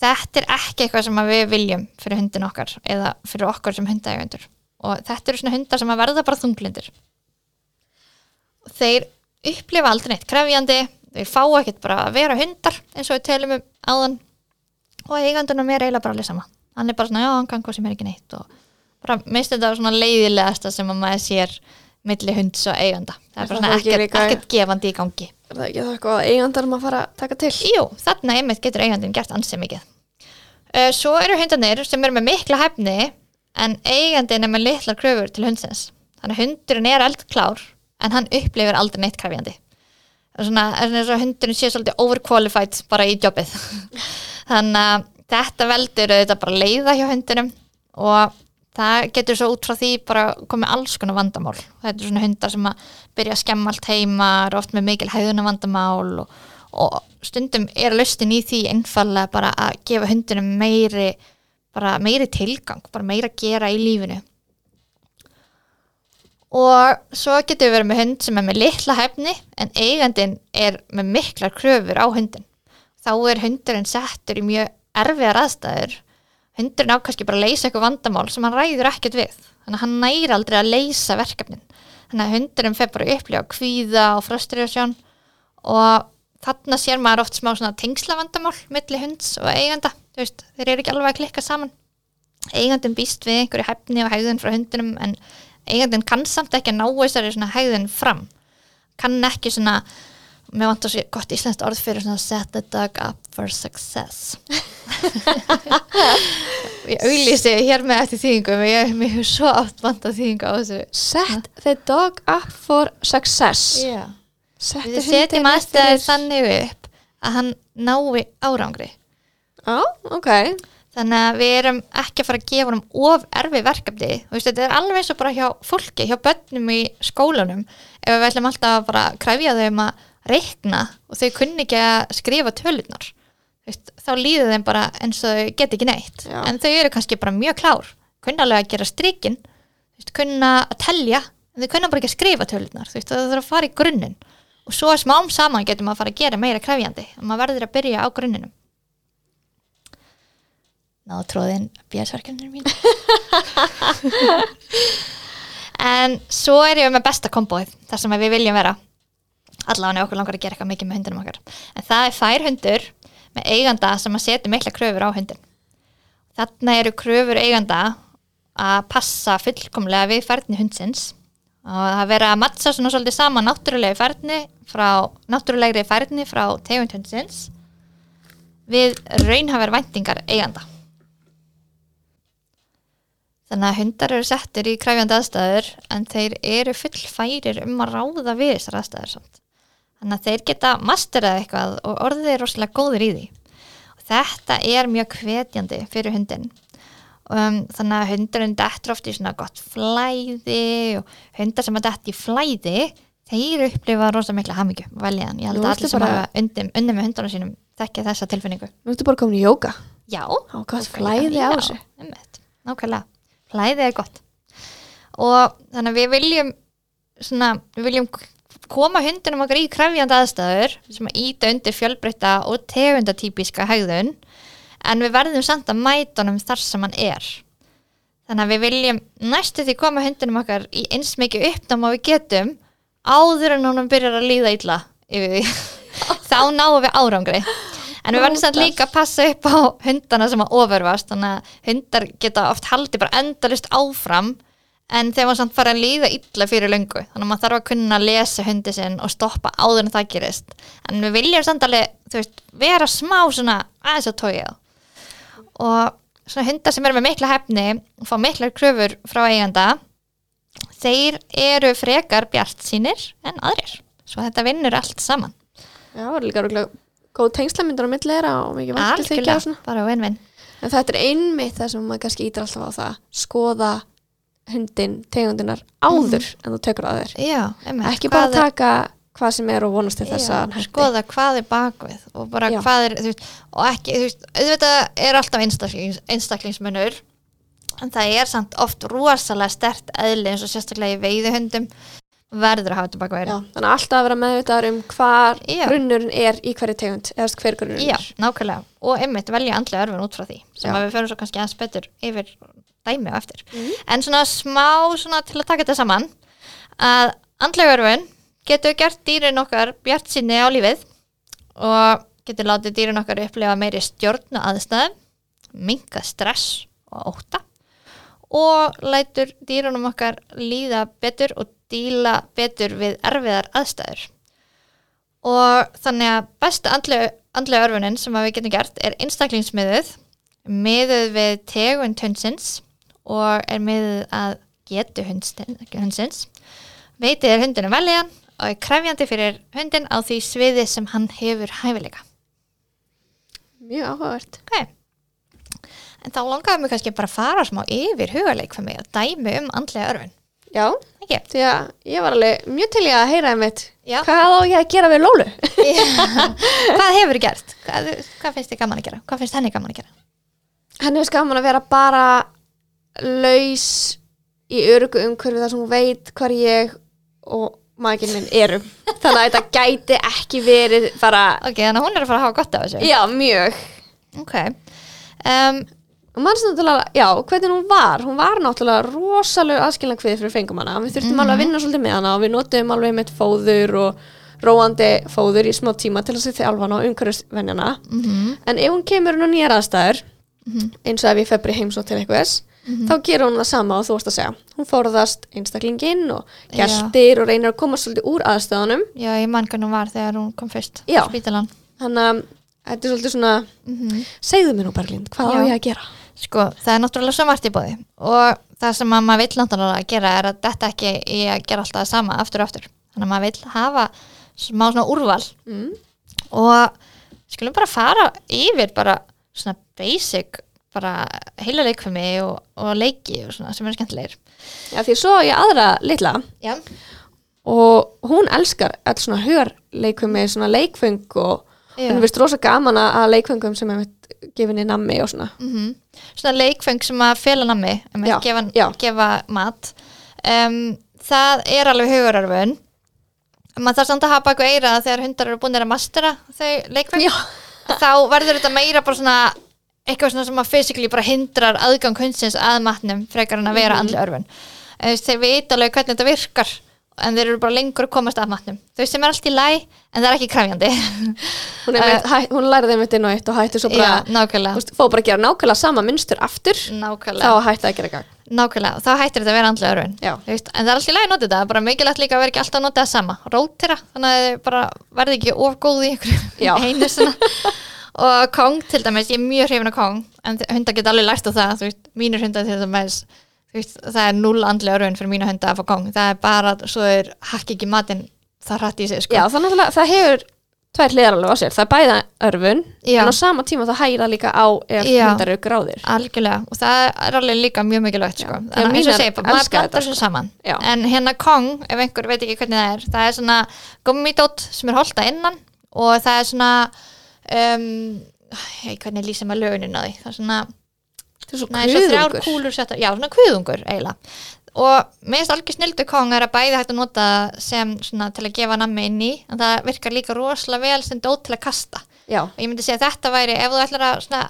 Þetta er ekki eitthvað sem að við viljum fyrir hundin okkar eða fyrir okkar sem hundaegundur og þetta eru svona hundar sem að verða bara þunglindir. Og þeir upplifa aldrei neitt krefjandi þeir fá ekkert bara að vera hundar eins og við telum um áðan. Og eigandunum er eiginlega bara allir sama. Hann er bara svona, já, hann kann hvað sem er ekki neitt. Og bara minnst þetta svona leiðilegasta sem að maður sér milli hunds og eiganda. Það er bara svona ekkert, líka- ekkert gefandi í gangi. Er það ekki það eitthvað að eigandar maður fara að taka til? Jú, þarna einmitt getur eigandinn gert ansið mikið. Uh, Svo eru hundarnir sem eru með mikla hefni en eigandinn er með litlar kröfur til hundsins. Þannig að hundurinn er eldklár en hann upplifir aldrei neitt krefjandi. Það er svona, er eins og hundurinn sé svolítið overqualified bara í jobbið. [laughs] Þannig að þetta veldur þetta bara leiða hjá hundinum og það getur svo út frá því bara komið alls konar vandamál. Þetta er svona hundar sem að byrja að skemma allt heima eru oft með mikil hæðuna vandamál og, og stundum er lustin í því einfallega bara að gefa hundinum meiri bara meiri tilgang, bara meira að gera í lífinu. Og svo getur við verið með hund sem er með litla hefni en eigandin er með miklar kröfur á hundin þá er hundurinn settur í mjög erfiðar aðstæður. Hundurinn á kannski bara að leysa eitthvað vandamál sem hann ræður ekkert við. Þannig að hann næri aldrei að leysa verkefnin. Þannig að hundurinn fer bara að upplifa kvíða og frustrasjón og þarna sér maður oft smá tengslavandamál milli hunds og eiganda veist, þeir eru ekki alveg að klikka saman. Eigandinn býst við einhverju hefni og hegðun frá hundinum en eigandinn kann samt ekki að ná þessari hegðun fram. Kann ekki svona mér vantar svo gott íslenskt orð fyrir svona set the dog up for success. [laughs] Ég auglýsi hér með eftir þýðingum ég hefur svo oft vantað þýðingu á þessu. Set the dog up for success. Yeah. Við setjum fyrir- þannig upp að hann nái árangri Já, ok. Þannig að við erum ekki að fara að gefa honum of erfi verkefni. Þú veist, þetta er alveg eins og bara hjá fólki, hjá börnum í skólanum. Ef við ætlum alltaf að bara kræfja þau um að reikna og þau kunni ekki að skrifa tölunar veist, þá líður þeim bara eins og þau get ekki neitt. Já. en þau eru kannski bara mjög klár kunna alveg að gera strikinn kunna að telja en þau kunna bara ekki að skrifa tölunar veist, það þarf að fara í grunninn. Og svo smám saman getur maður að fara að gera meira kræfjandi og maður verður að byrja á grunninum náðu tróðin björnsverkefnir mín. [laughs] En svo er ég með besta kombóið þar sem við viljum vera. Allavega okkur langar að gera eitthvað mikið með hundinum okkar. En það er fær hundur með eiganda sem að setja mikla kröfur á hundin þarna eru kröfur eiganda að passa fullkomlega við færni hundsins og það vera að mattsa svona svolítið saman náttúrulegi færni frá náttúrulegri færni frá tegund hundsins við raunhafar væntingar eiganda Þannig að hundar eru settir í kræfjandi aðstæður en þeir eru fullfærir um að ráða við þessar aðstæður samt. Þannig að þeir geta masterað eitthvað og orðið er rosalega góður í því. Og þetta er mjög hvetjandi fyrir hundin. Um, þannig að hundurinn dettur oft í svona gott flæði og hundar sem að detti í flæði þeir upplifa rosalega mikla hamingju veljaðan. Ég held að allir sem bara- hafa undir, undir með hundunum sínum þekki þessa tilfinningu. Nú ertu bara komin í jóka Já, Á hvað nákvæmlega. flæði á Já, þessu. einmitt, nákvæmlega, flæði er gott og þannig að við viljum svona, við viljum koma hundinum okkar í krefjandi aðstæður sem að íta undir fjölbreytta og tegundatípiska hegðun en við verðum samt að mæta honum þar sem hann er þannig að við viljum næstu því koma hundinum okkar í eins mikið uppnám og við getum áður en honum byrjar að líða illa yfir því [laughs] þá náum við árangri en við verðum samt líka að passa upp á hundana sem að ofurvast þannig að hundar geta oft haldið bara endalist áfram en þeir var samt fara að líða illa fyrir löngu. Þannig að maður þarf að kunna að lesa hundi sinn og stoppa áður en það gerist. En við viljum samt alveg þú veist, vera smá svona aðeins að tója og svona hundar sem eru með mikla hefni og fá miklar kröfur frá eiganda þeir eru frekar bjart sínir en aðrir. Svo þetta vinnur allt saman. Já, það er líka örugglega góð tengslamyndur á milli þeirra og mikið og algjörlega, bara win-win. En þetta er einmitt það sem maður kannski ítir alltaf á það, skoða hundin, tegundinar áður en þú tekur það þér. já, Ekki bara taka hvað sem er og vonast til þess að skoða hvað er bakvið og bara Já. hvað er veist, og ekki, þú veist, auðvitað er alltaf einstaklings, einstaklingsmunur en það er samt oft rosalega stert eðli eins og sérstaklega í veiðihundum verður að hafa Já, þannig að alltaf að vera meðvitaður um hvar Já. grunnurinn er í hverju tegund, eða hver grunnurinn Já, er. nákvæmlega og einmitt velja andlega örfun út frá því sem Já. að við förum svo kannski aðeins betur yfir dæmi á eftir Mhm. en svona smá svona til að taka þetta saman að andlega örfun getur gert dýrin okkar bjart sinni á lífið og getur látið dýrin okkar upplefa meiri stjórn og aðstæðum minka stress og óta og lætur dýrunum okkar líða betur og díla betur við erfiðar aðstæður. Og þannig að besta andlega, andlega örfunin sem við getum gert er einstaklingsmiðuð miðuð við tegund hundsins og er miðuð að getu hundsins. Veitið er hundinu veljan og er krefjandi fyrir hundin á því sviði sem hann hefur hæfileika. Mjög áhugavert. ok. En þá langaðum við kannski bara að fara smá yfir hugarleik fyrir mig og dæmi um andlega örfun Já, ekki? því að ég var alveg mjög til í að heyra einmitt Já. hvað á ég að gera við Lólu? [laughs] hvað hefur þið gert? Hvað, hvað finnst þið gaman að gera? Hvað finnst henni gaman að gera? Henni er skaman að vera bara laus í örugu umhverfi þar sem hún veit hvar ég og maginn minn erum. [laughs] Þannig að þetta gæti ekki verið bara, ok, þannig að hún er að fara að hafa gott af þessu já, mjög. ok um, Og mannst náttúrulega, já, hvernig hún var, hún var náttúrulega rosalega aðskilna kviði fyrir fengum hana. Við þurftum alveg að vinna svolítið með hana og við notum alveg með fóður og róandi fóður í smá tíma til að þjálfa hana og umhverfisvenjana. mm En ef hún kemur á nýjar aðstæður, eins og ef ég febri heimsótt til einhvers, þá gerur hún það sama og þú varst að segja. Hún forðast einstaklinginn og Já. geltir og reynir að koma svolítið úr aðstöðunum. já, ég mann hvernig hún var þegar hún kom fyrst á Þannig að þetta er svolítið svona, mm segðu mér nú Berglind, hvað á Já. ég að gera? Sko, það er náttúrulega svo margt í bóði og það sem að maður vill náttúrulega gera er að þetta ekki í að gera alltaf sama aftur og aftur. Þannig að maður vill hafa smá svona úrval. Mm. og skulum bara fara yfir bara svona basic bara heila leikfumi og, og leiki og svona sem eru skemmtilegir. Já, því svo ég aðra litla. Já, og hún elskar all svona hörleikum með svona leikfeng og Já. hún finnst rosa gaman að leikfengum sem er gefinni nammi og svona. Mm svona leikfeng sem að fela nammi Já, gefa, já. gefa mat. Um, það er alveg hugurarfun maður þarf samt að hafa baku eira þegar hundar eru búin að mastera þau leikfeng Já. þá verður þetta meira bara svona eitthvað svona sem að physically bara hindrar aðgang hundsins að matnum frekar en að vera Mhm. andlega örfun en þú veist, þeir vita alveg hvernig þetta virkar en þeir eru bara lengur að komast að matnum. Þau sem er allt í læ en það er ekki krafjandi [laughs] hún, hún lærði þeim inn á eitt og hætti svo bara fóð bara að gera nákvæmlega sama mynstur aftur nákvæmlega. þá hætti að gera gang Nákvæmlega, þá hættir þetta að vera andlega veist, en það er alltaf í lagi að nota þetta bara mikilvægt líka að vera ekki alltaf að nota það sama. Rótira, þannig að þið bara verði ekki of góð í [laughs] einu svona og Kong til dæmis, ég er mjög hrifin af Kong en hundar geta alveg lært á það veist, mínir hundar til dæmis veist, það er null andlega örfun fyrir mínu hundar að fá Kong, það er bara, svo er hakki ekki matinn það hrætt í sig sko. já, þannig að það hefur tvær hliðar alveg á sér það er bæða örfun Já. en á sama tíma það hæra líka á ef hundar eru gráðir algjörlega, og það er alveg líka mjög mikilvægt sko. Þannig að eins og bara, maður blandar þessu sko. saman Já. en hérna Kong, ef einhver veit ekki hvernig það er það er svona gummidót sem er holta innan og það er svona um, hei, hvernig lýsir maður lögunin á því það er svona, er svo þrjár kúlur settar, já, svona kviðungur eiginlega. Og mér finnst algjör snildu Kong er að bæði hægt að nota sem svona til að gefa nammi inn í en það virkar líka rosalega vel sem dót til að kasta. Já, og ég myndi segja að þetta væri ef þú ætlar að svona,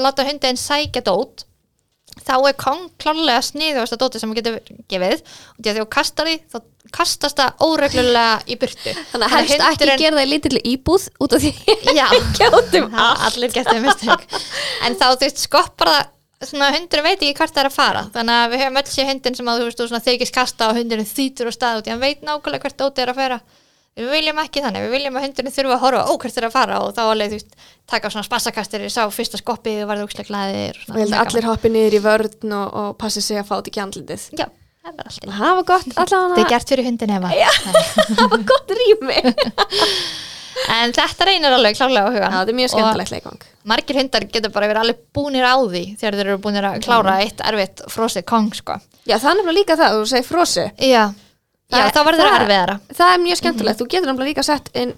láta hundin sækja dót þá er kong klálega sniðugast að dóti sem getur gefið. Og því að þú kastar því þá kastast það óreglulega í burtu. [laughs] Þannig að helst ekki gera það í lítilli íbúð út af því já, [laughs] allir þau mistök. En þá þú veist skoppar það svona hundurinn veit ekki hvert það er að fara. Þannig að við höfum öll sér hundin sem að þú veist þú svona þykist kasta og hundurinn þýtur á stað og því hann veit nákvæmlega hvert dóti er að fara. Við viljum ekki þannig, við viljum að hundurinn þurfa að horfa ókvært þeirra að fara og þá alveg þú veist taka svona spassakastir, sá fyrsta skoppið og varði úkslega glæðir ég að allir hoppi niður í vörn og, og passi sig að fá þetta ekki andlitið. Já, það var alltaf það var gott, [laughs] [laughs] Það En þetta reynir alveg klálega á hugan þetta er mjög skemmtilegt leikvang margir hundar getur bara verið alveg búnir á því þegar þeir eru búnir að klára Mm. eitt erfitt frosið kong sko. Já, það er nefnilega líka það, þú segir frosi Já, Það Já er- þá verður það það- erfiðara. Það er mjög skemmtilegt, þú getur nefnilega líka sett inn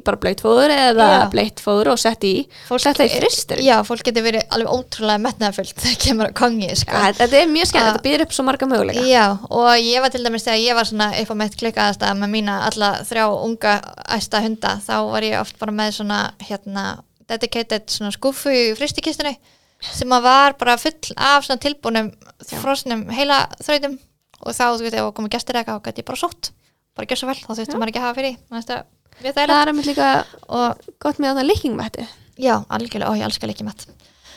bara blöytfóður eða Já. bleittfóður og sett í. Það í fristir Já, fólk getur verið alveg ótrúlega metnaðfullt þegar kemur að kongi sko. Ja, Þetta er mjög Að- þetta býður upp svo marga möguleika. Já, og ég var til dæmis þegar ég var svona upp á mitt klikkaðasta með mína alla þrjá unga æsta hunda, þá var ég oft bara með svona hérna dedicated svona skúfu í fristikistunni sem var bara full af svona tilbúnum frosnum heila þrautum. Og þá, þú veit, ef komið gestir eða eitthvað, þá gæti ég bara sótt. Bara gjör svo vel, þá þurfti Já. maður ekki að hafa fyrir það Það það er einmitt líka og gott með þannig líkingmætti já, algjörlega, ó, ég elskar mat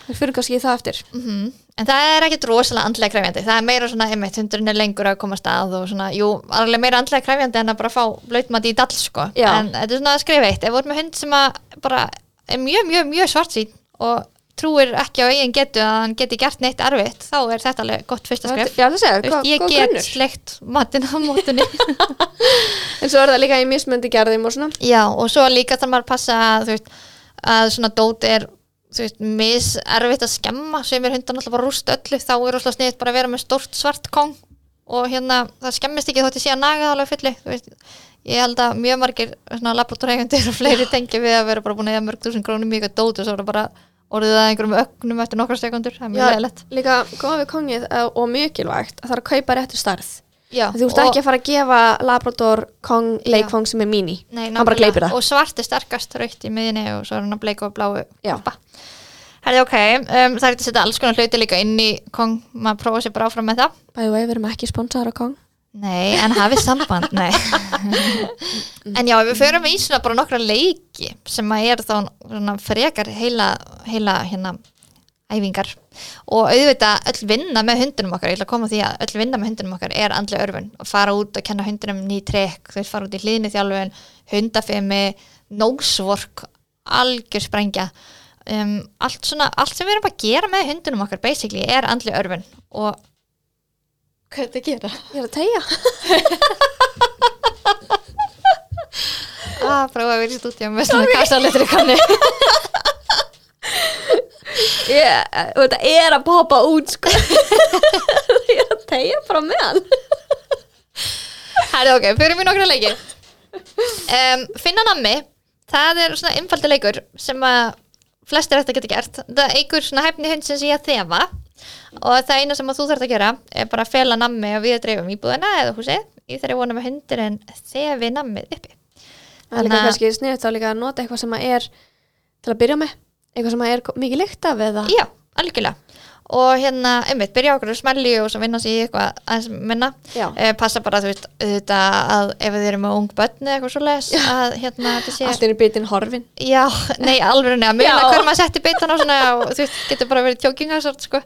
Við fyrir kannski það eftir. Mm En það er ekkit rosalega andlega kræfjandi það er meira svona, einmitt, hundurinn er lengur að koma stað og svona, jú, alveg meira andlega kræfjandi en að bara fá blöytmat í dall, sko. En þetta er svona að skrifa eitt, ef ert með hund sem að bara er mjög, mjög, mjög svartsýn og trúir ekki á eigin getu að hann geti gert neitt erfitt, þá er þetta alveg gott fyrsta skref. Já, Þú veist, ég get grunnur. sleikt matinn á mótunni. [laughs] En svo er það líka í mismöndi gerðum og svona. Já, og svo líka þarf maður að passa að, veist, að svona dót er veist, mis erfitt að skemma sem er hundan alltaf bara rúst öllu þá er alltaf sniðið bara að vera með stórt svart kong og hérna, það skemmist ekki þótt ég sé að naga það alveg fulli, þú veist. Ég held að mjög margir svona laboratóreigendur og fleiri [laughs] tengi við að vera bara búin að eða mörg þúsund krónum í eitthvað dót og svo bara orðið að einhverjum ögnum eftir nokkra sekundur, það er mjög leðilegt Líka góða við kongið eh, og mikilvægt að það er að kaupa réttu starð Já, Þú ert ekki að fara að gefa Labrador kong leikfang sem er mini. Nei, Hann bara gleypir það. Og svart er sterkast raukt í miðinni og svo er hann að bleika og bláu. Herði ok, um, það er ekki að setja alls konar hluti líka inn í Kong, maður prófa sér bara áfram með það. Bæði við erum ekki sponsaður á kong Nei, en hafið samband, nei. [laughs] En já, við förum í svona bara nokkra leiki sem að er þá svona frekar heila, heila hérna æfingar. Og auðvitað öll vinna með hundunum okkar, ég ætla að koma því að öll vinna með hundunum okkar er andlega örfun. Og fara út og kenna hundunum ný trekk, veist fara út í hlýðni þjálfun, hundafemi nógsvork, algjör sprengja. Um, allt svona, allt sem við erum að gera með hundunum okkar basically er andlega örfun. Og hvað er þetta að gera? Ég er að tegja að [laughs] prófa að vera í stúdíum með svona kassaletri og Þetta er að poppa út sko. [laughs] Ég er að tegja bara með hann Herri ok, fyrir mér nokkra leiki. Um, Finna nammi það er svona einfaldi leikur sem að flestir þetta geta gert. Það einhver svona hæfni hund sem sé að þefa og það eina sem þú þarf að gera er bara að fela nammi og við dreifum íbúðina eða húsið í þeirri vonum að hundurinn þefi nammið uppi. Það er líka kannski sniðut þá líka að nota eitthvað sem að er til að byrja með eitthvað sem að er mikið lykt af eða? Já, algjörlega og hérna, einmitt, byrja okkur að smelli og svo vinna sér í eitthvað aðeins minna. Eh, passa bara, þú veist, auðvitað að ef þið eru með ung börn eða eitthvað svo les að hérna, þetta sé allt er í bitin horfin. Já, nei, [laughs] alveg neða, mjög Já. hver maður setti bitan á svona og þú veist, getur bara verið tjókingarsort sko.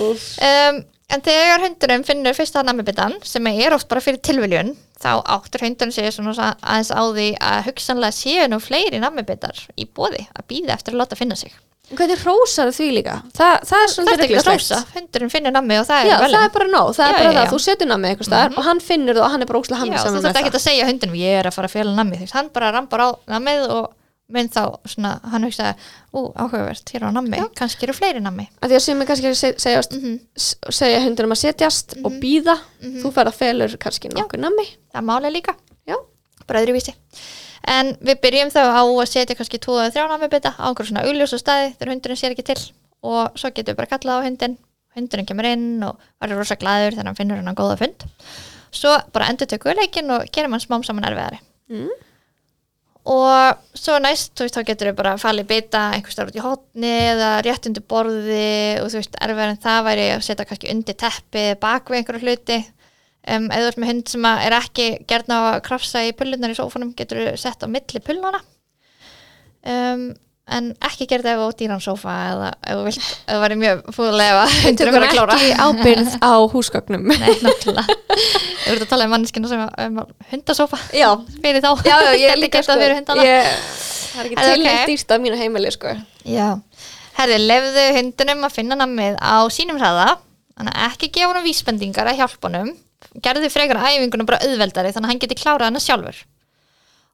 Um, en þegar hundurinn finnur fyrsta nammibitan sem er oft bara fyrir tilviljun þá áttur hundurinn sér svona aðeins á því að hugsanlega séu nú fleiri nammibitar í bóði að býða eftir að láta finna sig Hvernig rósar því líka? Þa, það er svolítið ekki að rósa, hundurinn finnur nammi og það Já, er vel það er bara nóg, það Já, er bara já, það, já. þú setur nammi eitthvað staðar og hann finnur það og hann er bara óslega Já, hamið þú saman þarf með ekki það að segja hundinum ég er að fara að fjela nammi, þú veist, hann bara rambar á nammið og minn þá svona, hann hugsaði, ú, áhugavert, hér á nammi. Já. kannski eru fleiri nammi. Af Því að sem er kannski að se- segjast, mm s- segja hundunum að setjast og Mhm. býða, Mhm. þú ferð að felur kannski nokkur nammi en við byrjum þá á að setja kannski tvo eða þrjá nammibita á einhver svona augljósa staði þegar hundurinn sér ekki til. Og svo getum við bara kallað á hundin hundurinn kemur inn og verður rosa glæður þegar hann finnur hann góða fund. Svo bara endur tökum við leikinn og gerum hann smám saman erfiðari. Mm. og svo næst, þú veist, þá getur við bara falið bita einhvers staðar út í hotni eða rétt undir borði og þú veist, erfiðar en það væri að setja kannski undir teppi bak við einhverju hluti um, eða þú ert með hund sem er ekki gerðna að krafsa í pullunar í sófanum getur við sett á milli pullana um, en ekki þetta ef þú dýran sófa eða ef þú vilt, ef þú væri mjög tökum hundur að klóra ekki ábyrð á húsgögnum. Nei, náttúrulega Þú ert að tala um manneskina sem um, hundasófa. Já, fyrir þá. Já, já, ég [laughs] líka sko. ég, Það er ekki til ok? neitt dýrst á mínu heimili sko. Já, herði, lefðu hundunum að finna nammið á sínum hraða þannig að ekki gefa honum vísbendingar að hjálpa honum gerði frekar æfingunum bara auðveldari þannig að hann geti klárað hana sjálfur.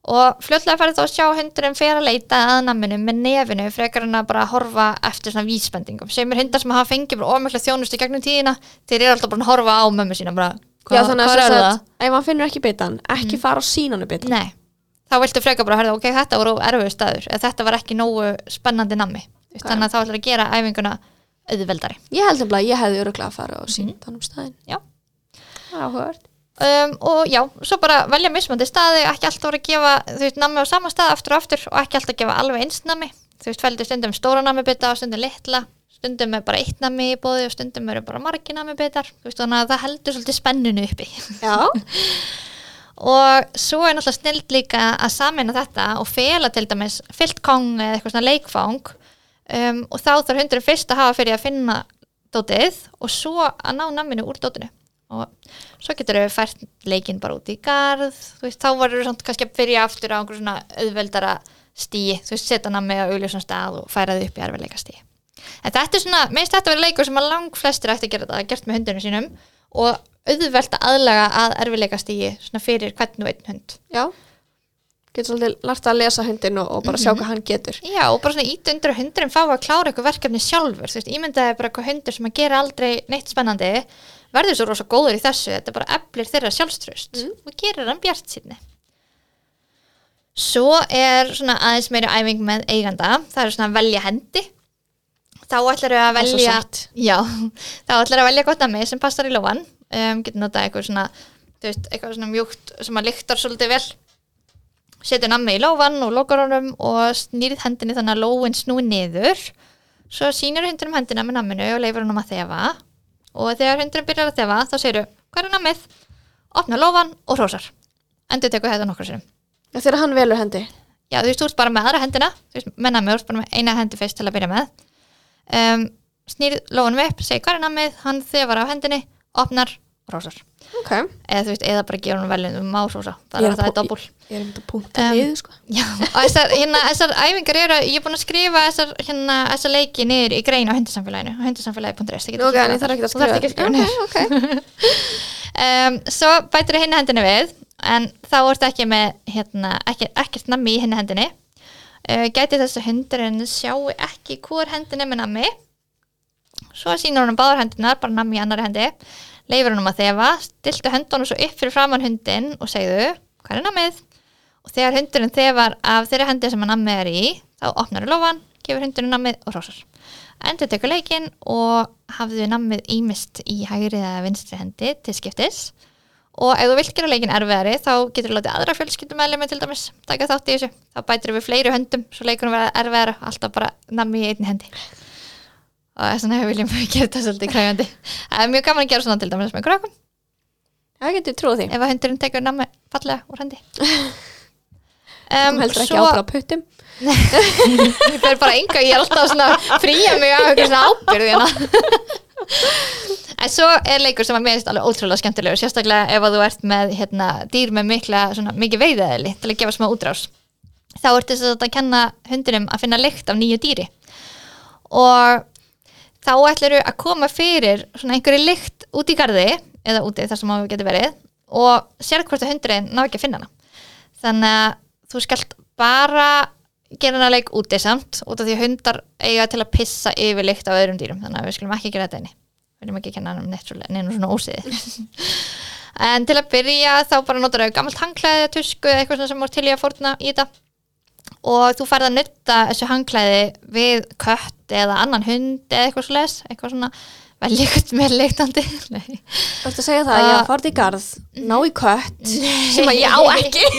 Og fljótlega færði þá að sjá hundurinn fyrir að leita að namminu með nefinu frekar hann að bara horfa eftir svona vísbendingum. Sem er hundar sem hafa fengið bara ómjöflega þjónustu gegnum tíðina þeir eru alltaf bara að horfa á mömmu sína bara, Já, þannig að, hvað að, að ef hann finnur ekki bitan ekki fara á sínanu bitan. Nei, þá viltu frekar bara herða, ok, þetta voru erfiðu staður eða þetta var ekki nógu spennandi okay. þannig að þá ætlar að gera æfinguna auðveldari. Ég held að ég hefði öruglega að fara á sín þannig staðinn Já. Það er áhugavert. Um, og já, svo bara velja mismandi staði, ekki alltaf voru að gefa þú veist, nammi á sama stað aftur og aftur og ekki alltaf að gefa alveg eins nammi. Þú veist, fældu stundum stóra nammi bita og stundum litla. Stundum er bara eitt nammi í bóði og stundum eru bara margi nammi bitar veist, það heldur svolítið spennunu uppi. Já, [laughs] og svo er náttúrulega snild líka að samina þetta og fela til dæmis fyllt kong eða eitthvað svona leikfang. Um, og þá þarf hundurinn fyrst að hafa fyrir að finna dótið og svo að ná namminu úr dótinu og svo getur við fært leikinn bara út í garð veist, þá varur við kannski að byrja aftur á einhver svona auðveldara stíi þú veist, setja nammi á augljósan stað og færa þið upp í erfiðleika stíi en þetta er svona, meðist þetta verið leikur sem að lang flestir ætti að gera þetta, gert með hundunum sínum. Og auðvelt að aðlaga að erfiðleika stíi svona fyrir hvern og einn hund. Já. Getur svolítið lært að lesa hundin og, og bara sjá hvað hann getur. Já, og bara svona ít undir að hundurinn fá að klára eitthvað verkefni sjálfur, þú veist, ímyndaði bara eitthvað hundur sem að gera aldrei neitt spennandi verður svo rosa góður í þessu, þetta bara eflir þeirra sjálfströst og gerir hann bjart sínni Svo er svona aðeins meiri æfing með eiganda, það er svona að velja hendi. Þá ætlar að er svo velja. Já, þá ætlar að velja gott að mig sem passar í lófan um, getur notað eitthvað svona veist, eitthvað svona mjúkt sem að lyktar svolítið vel. Setur nammi í lófan og lokar honum og snýrið hendinni þannig að lóin snúi niður. Svo sýnir hundunum hendina með namminu og leifur honum að þefa og þegar hundurinn byrjar að þefa þá segir hvað er nammið? opna lófan og hrósar. Endur tekur þetta nokkur sinnum. Já, Þegar hann velur hendi. Já þú veist, þú ert bara með aðra hendina. Þú veist, með nammið, þú ert bara með eina hendi fyrst til að byrja með. Um, snýrið lófanum upp, segir hvað er nammið hann þefar af hendinni, opnar og hrósar Ok, eða þú veist, eða bara gefur hann veljum um Ég það er að doppul ég er um þetta punktið Um, niður sko Já, og þessar, hérna, þessar æfingar eru, ég er búin að skrifa þessar, hérna, þessar leiki niður í grein á hundasamfélaginu, hundasamfélagi.is Nú, ok, en ég þarf ekki að skrifa ekki að skrifa niður. Ok, ok [laughs] um, Svo bætir hinn hendinu við, en þá ertu ekki með, hérna, ekki, ekkert nammi í hinn hendinni. Uh, gæti þess að hundurinn sjáu ekki hvort hendinni með nammi. Svo sýnur hann báðar hendinar, bara nammi í annari hendi. Leifur hann um að þefa, stiltu höndunum svo upp fyrir framann hundin og segðu, hvað er nammið? Og þegar hundurinn þefar af þeirri hendi sem að nammið er í, þá opnar lofan, gefur hundurinn nammið og hrósar. Endur tekur leikinn og hafðu nammið ímist í hægri eða vinstri hendi til skiptis. Og ef þú vilt gera leikinn erfiðari þá getur þú látið aðra fjölskyldumæli til dæmis taka þátt í þessu. Þá bætir við fleiri höndum svo leikunum verða erfiðara, alltaf bara nammi í einni hendi. Og þess vegna viljum við gera þetta svolítið kræfandi. Það er mjög gaman að gera svona til dæmis með krökkum Það getur trúið því ef að hundurinn tekur nammi fallega úr hendi. [laughs] Þú Um, heldur ekki svo- ábra á puttum [laughs] ég fer bara enga, ég er alltaf svona að fría mig af eitthvað svona ábyrði hérna. [laughs] en svo er leikur sem að mér finnst alveg ótrúlega skemmtilegur sérstaklega ef að þú ert með hérna, dýr með mikla, svona, mikið veiðaðili til að gefa smá útrás þá ertu þess að kenna hundinum að finna lykt af nýju dýri og þá ætlaru að koma fyrir svona einhverju lykt út í garði eða úti þar sem það getur verið og sér hvort að hundurinn ná ekki að finna hana. Þannig að þú skalt bara gera hana leik úti samt út af því að hundar eiga til að pissa yfir lykt af öðrum dýrum þannig að við skulum ekki gera þetta einni við viljum ekki kenna hann um neinu svona ósiði [laughs] en til að byrja þá bara notar þau gammalt hangklæði tusku eða eitthvað sem voru til í að fórna í þetta og þú færð að nutta þessu hangklæði við kött eða annan hund eða eitthvað svo les eitthvað svona eitthvað með leiktandi. [laughs] Þú ert að segja það að ég Ah. fara í garð ná í kött sem að ég á ekki. [laughs]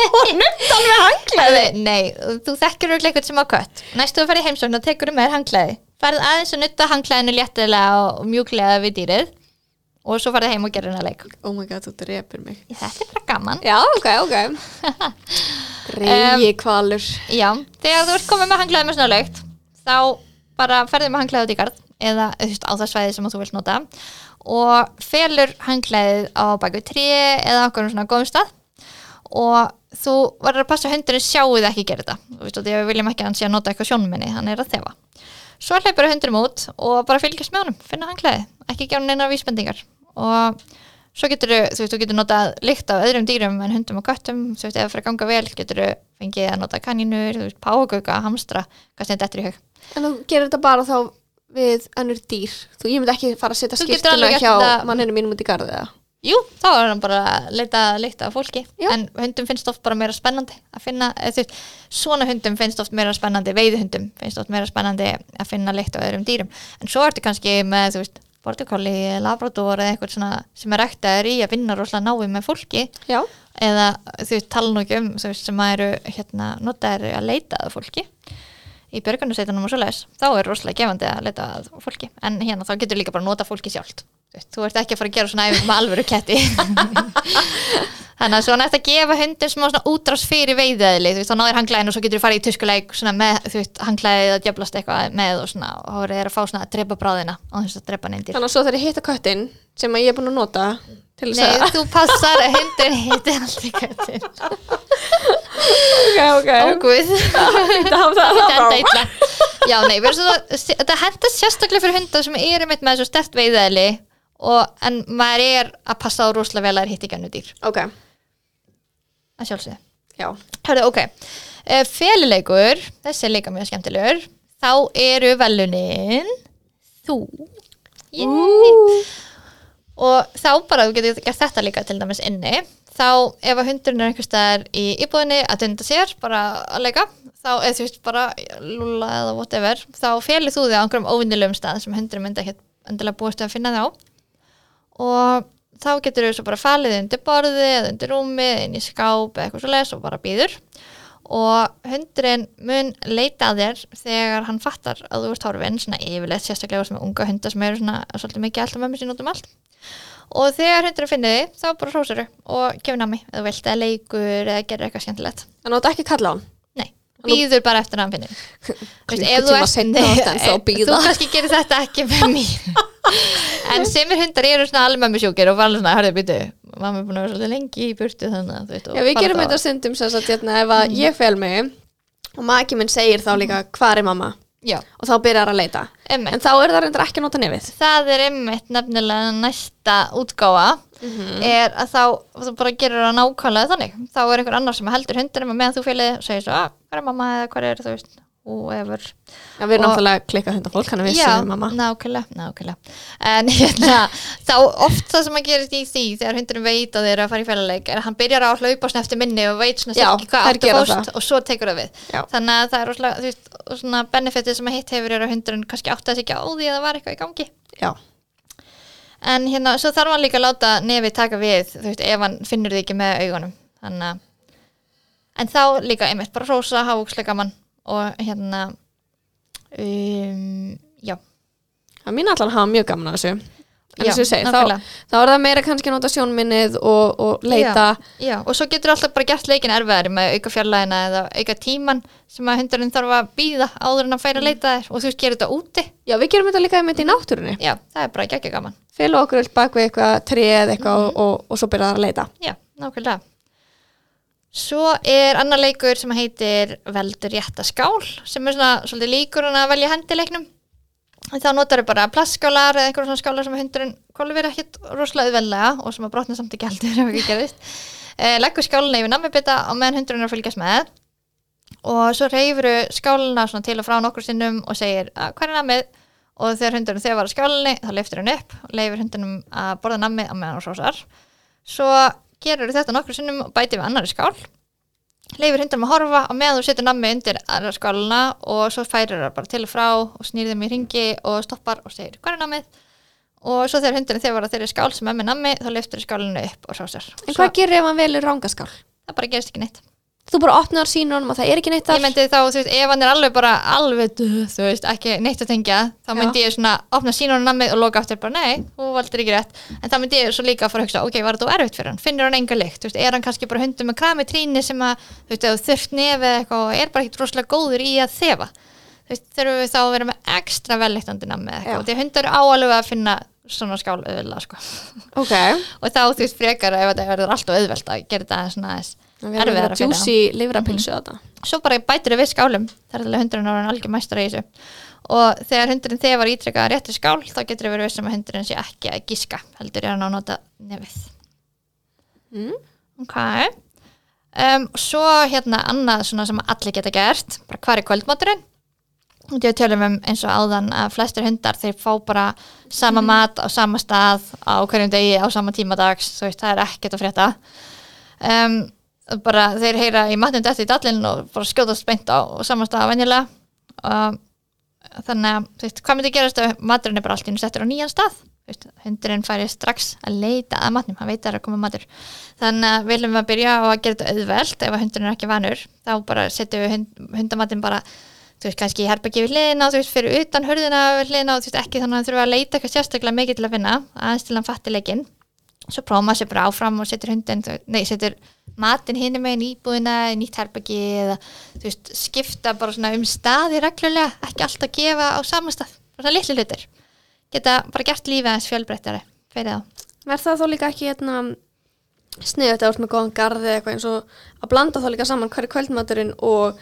Og nutta hann með hanglaði Nei, þú þekkir auðvitað eitthvað sem á kött. Næstu að fara í heimsókn og tekur um með hangklæði. Færð aðeins að nutta hangklæðinu léttilega og mjúklega við dýrið og svo farið heim og gerir hennar leik. Oh my god, þú drepur mig. Þetta er bara gaman. Já, ok, ok. [laughs] Reyji kvalur Já, þegar þú ert komið með hanglaði með svona laugt þá bara ferðið með hanglaði út í garð eða veist, á það svæði sem þú vilt nota og felur hanglaðið á baku trí eða okkur svona góðum stað og þú verður að passa að hundurinn sjáu þið ekki gera þetta. Og við viljum ekki að hann sé að nota eitthvað sjónminni hann er að þefa. Svo hleypur hundurinn út og bara fylgjast með honum, finna hanglaðið ekki hann neina vísbendingar. Og svo getur þú veist, þú getur notað lykt af öðrum dýrum en hundum og köttum, þú veist, ef það fyrir að ganga vel getur þú fengið að nota kanínur, þú veist, págauka, hamstra, hvað sem þetta eftir í hug. En þú gerir þetta bara þá við önnur dýr. Þú, ég myndi ekki fara að setja skiptuna hjá þetta- manninu mínum út í garðið eða? Jú, þá er hann bara að leita lykt af fólki. Já. en hundum finnst oft bara meira spennandi að finna, þú veist, svona hundum finnst oft meira spennandi, veiðhundum finnst oft meira spennandi að finna lykt af öðrum dýrum. En svo ertu kannski með, þú veist bortikolli, labrador eða eitthvað svona sem er ektaður í að vinna rosalega náið með fólki. Já, eða þú tala nú ekki um veist, sem að eru hérna, notaðir að leita að fólki í björgunarsveitunum og svoleiðis, þá er rosalega gefandi að leita að fólki, en hérna þá getur líka bara nota fólki sjálft, þú veist, þú ert ekki að fara að gera svona æfing með alvöru ketti. [laughs] Þannig að svona eftir að gefa hundum smá svona útrás fyrir veiðaðli þú veist, þá náður hanglæðin og svo getur þú farið í tuskuleik svona með, þú veist, hanglæðið að djöblast eitthvað með og svona, og þá er að fá svona að drepa bráðina og þess að drepa neindir þannig að svo þegar ég hitta köttin sem að ég er búin að nota til þess Nei, að þú passar að hundin heitir aldrei kettin Ok, ok. Óguð [laughs] Þetta nei, hendast sérstaklega fyrir hundar sem eru mitt með svo stert veiðæli og, en maður er að passa á rosalega vel að það er hitt ekki annu dýr. Ok, að sjálfsögðu. já. Hörðu, ok, uh, félileikur þessi er líka mjög skemmtilegur. Þá eru velunin þú. Yay. og þá bara þú getur gert þetta líka til dæmis inni. Þá ef að hundurinn er einhvers staðar í íbúðinni að dunda sér bara að leika þá eða þú veist bara lúla eða whatever þá félið þú þig á einhverjum óvinnilegum stað sem hundurinn myndi ekkert endilega búist að finna þig á og þá getur þú svo bara falið undir borðið eða undir rúmið, inn í skáp eða eitthvað svo les og bara býður. Og hundurinn mun leita að þér þegar hann fattar að þú ert horfinn svona yfirleitt sérstaklega sem unga hundar sem eru svona svolítið mikið alltaf mömmu sín út um allt. Og þegar hundurinn finnir þig þá bara hrósar og kemur námi eða eða leikur eða gerir eitthvað skemmtilegt. Þannig að þetta ekki kalla á hann býður bara eftir að hann finnir. Þú kannski gerir þetta ekki með [laughs] mér. En semir hundar eru svona með sjúkir og var alveg svona, hörðu, býtu mamma er búin að vera svolítið lengi í burtu þannig að veit Já, við gerum þetta stundum sem sagt hérna ef að ég fel mig og maki minn segir þá líka hvað er mamma? Já, og þá byrjar að leita. Emmitt en þá er það reyndar ekki að nota nefið. Það er emmitt nefnilega næsta útgáfa er að þá þú bara gerir það nákvæmlega þannig. Þá er einhver annar sem heldur hundinum og meðan þú félið segir svo, að hvað er mamma eða hvað er þú veist whoever Já, við erum Og- náttúrulega klikkað hundafólk hann er Já, sem mamma. nákvæmlega, nákvæmlega. En [laughs] hérna, þá oft það sem að gerist í því þegar hundurinn veit að þeir eru að fara í félagleik er að hann byrjar á að hlaupa svona eftir minni og veit svona sirki hvað áttu fórst og svo tekur það við. Já. þannig að það er rosalega, þú veist, og svona benefitið sem að hitt hefur er að hundurinn kannski átti að ekki á því að það var eitthvað í gangi. Já, en hérna, svo þarf hann líka að láta nefið taka við, þú veist, ef hann finnur því ekki með augunum. Þannig að en þá líka einmitt bara rosa hávúkslega gaman og hérna um, já. Það mín allan hafa mjög gaman að þessu Já, segja, þá, þá er það meira kannski að nota sjónminnið og, og leita. Já, og svo getur alltaf bara gert leikin erfiðari með auka fjarlægina eða auka tíman sem að hundurinn þarf að býða áður en að færa að leita þér og þú gerir þetta úti. Já, við gerum þetta líka með í náttúrunni. Já, það er bara geggja gaman. Fela okkur öll bak við eitthvað tré eða eitthvað og, og, og svo byrjar það að leita. Já, nákvæmlega. Svo er annar leikur sem heitir Veldur rétta skál sem er svona svolítið líkur að velja hendileiknum En þá notar þau bara plastskálar eða einhverjum svona skálar sem hundurinn kolur verið ekkit rosalega auðveldlega og sem að brotna samt ekki heldur [laughs] ef ekki gerðist eh, Leggur skálina yfir nammibita og meðan hundurinn er að fylgjast með. Og svo reyfuru skálina svona til og frá nokkur sinnum og segir að hvað er nammið og þegar hundurinn þegar var að skálinni þá leiftur hann upp og leifir hundunum að borða nammið á meðan hann sósar svo gerur þetta nokkur sinnum og bæti við annari skál leifir hundunum að horfa og meðan þú setur nammið undir aðra skálina og svo færir það bara til og frá og snýr þeim í ringi og stoppar og segir hvað er nammið? Og svo þegar hundurinn þegar var að þeirri skál sem er með nammið þá leiftur skálinu upp og sósar En hvað gerir ef hann velur rángaskál? það bara gerist ekki neitt þú bara opnar sínunum og það er ekki neitt ég þar myndi þá, þú veist, ef hann er alveg bara alveg, þú veist, ekki neitt að tengja þá Já. myndi ég svona opna sínunum nammið og loka aftur bara, nei, þú valdir ekki rétt. En þá myndi ég svo líka að fara að hugsa, ok, var þetta erfitt fyrir hann? Finnur hann enga lykt, þú veist, er hann kannski bara hundur með krami tríni sem að, þú veist, þú þurft nefið eitthvað og er bara ekkit rosalega góður í að þefa? Þú veist, þurfum við þá að vera með ekstra velleiktandi nammið Já. eitthvað, því að hundar eru áalveg að finna svona skál auðvitað, sko. Ok, [laughs] og þá, þú veist, frekar ef þetta verður alltaf auðvelt að gera þetta aðeins það erfiðara að juicy livrapilsu á þetta. Svo bara bætir við skálum. Þar er alveg hundurinn ára algjör mæstur í þessu. Og þegar hundurinn þefar ítrekka rétti skál þá getur við verið vissum að hundurinn sé ekki að gíska heldur er hann að nota nefið. Mm. ok. Um, svo hérna annað svona sem allir geta gert bara hvar er kvöldmáturinn og að tölum um eins og áðan að flestir hundar þeir fá bara sama mat á sama stað á hverjum degi á sama tíma dags þú veist það er ekkert að frétta. Um, bara þeir heyra í matnum eftir í dallin og bara skjótast beint á sama stað á venjulega. Og þannig að veist, hvað myndi gerast ef maturinn er bara allt í einu settur á nýjan stað? Veist, hundurinn færi strax að leita að matnum, hann veit að það er að koma matur. Þannig að viljum við að byrja á að gera þetta auðvelt ef hundurinn er ekki vanur þá bara setjum við hund, hundamatinn bara þú veist, kannski í herbæki við hliðina þú veist, fyrir utan hurðina við hliðina og þú veist, ekki þannig að hann þurfa að leita eitthvað sérstaklega mikið til að finna aðeins til hann fatti leikinn svo prófa maður sér bara áfram og setur hundin nei, setur megin í íbúðina í nýtt herbæki eða þú veist, skipta bara svona um staði reglulega, ekki alltaf gefa á sama stað svona litli hlutir. Geta bara gert lífið aðeins fjölbreyttari fyrir þá. Verð það þá líka ekki hérna sniðið þetta út með góðan garði eitthvað eins og að blanda þá líka saman hverju kvöldmaturinn og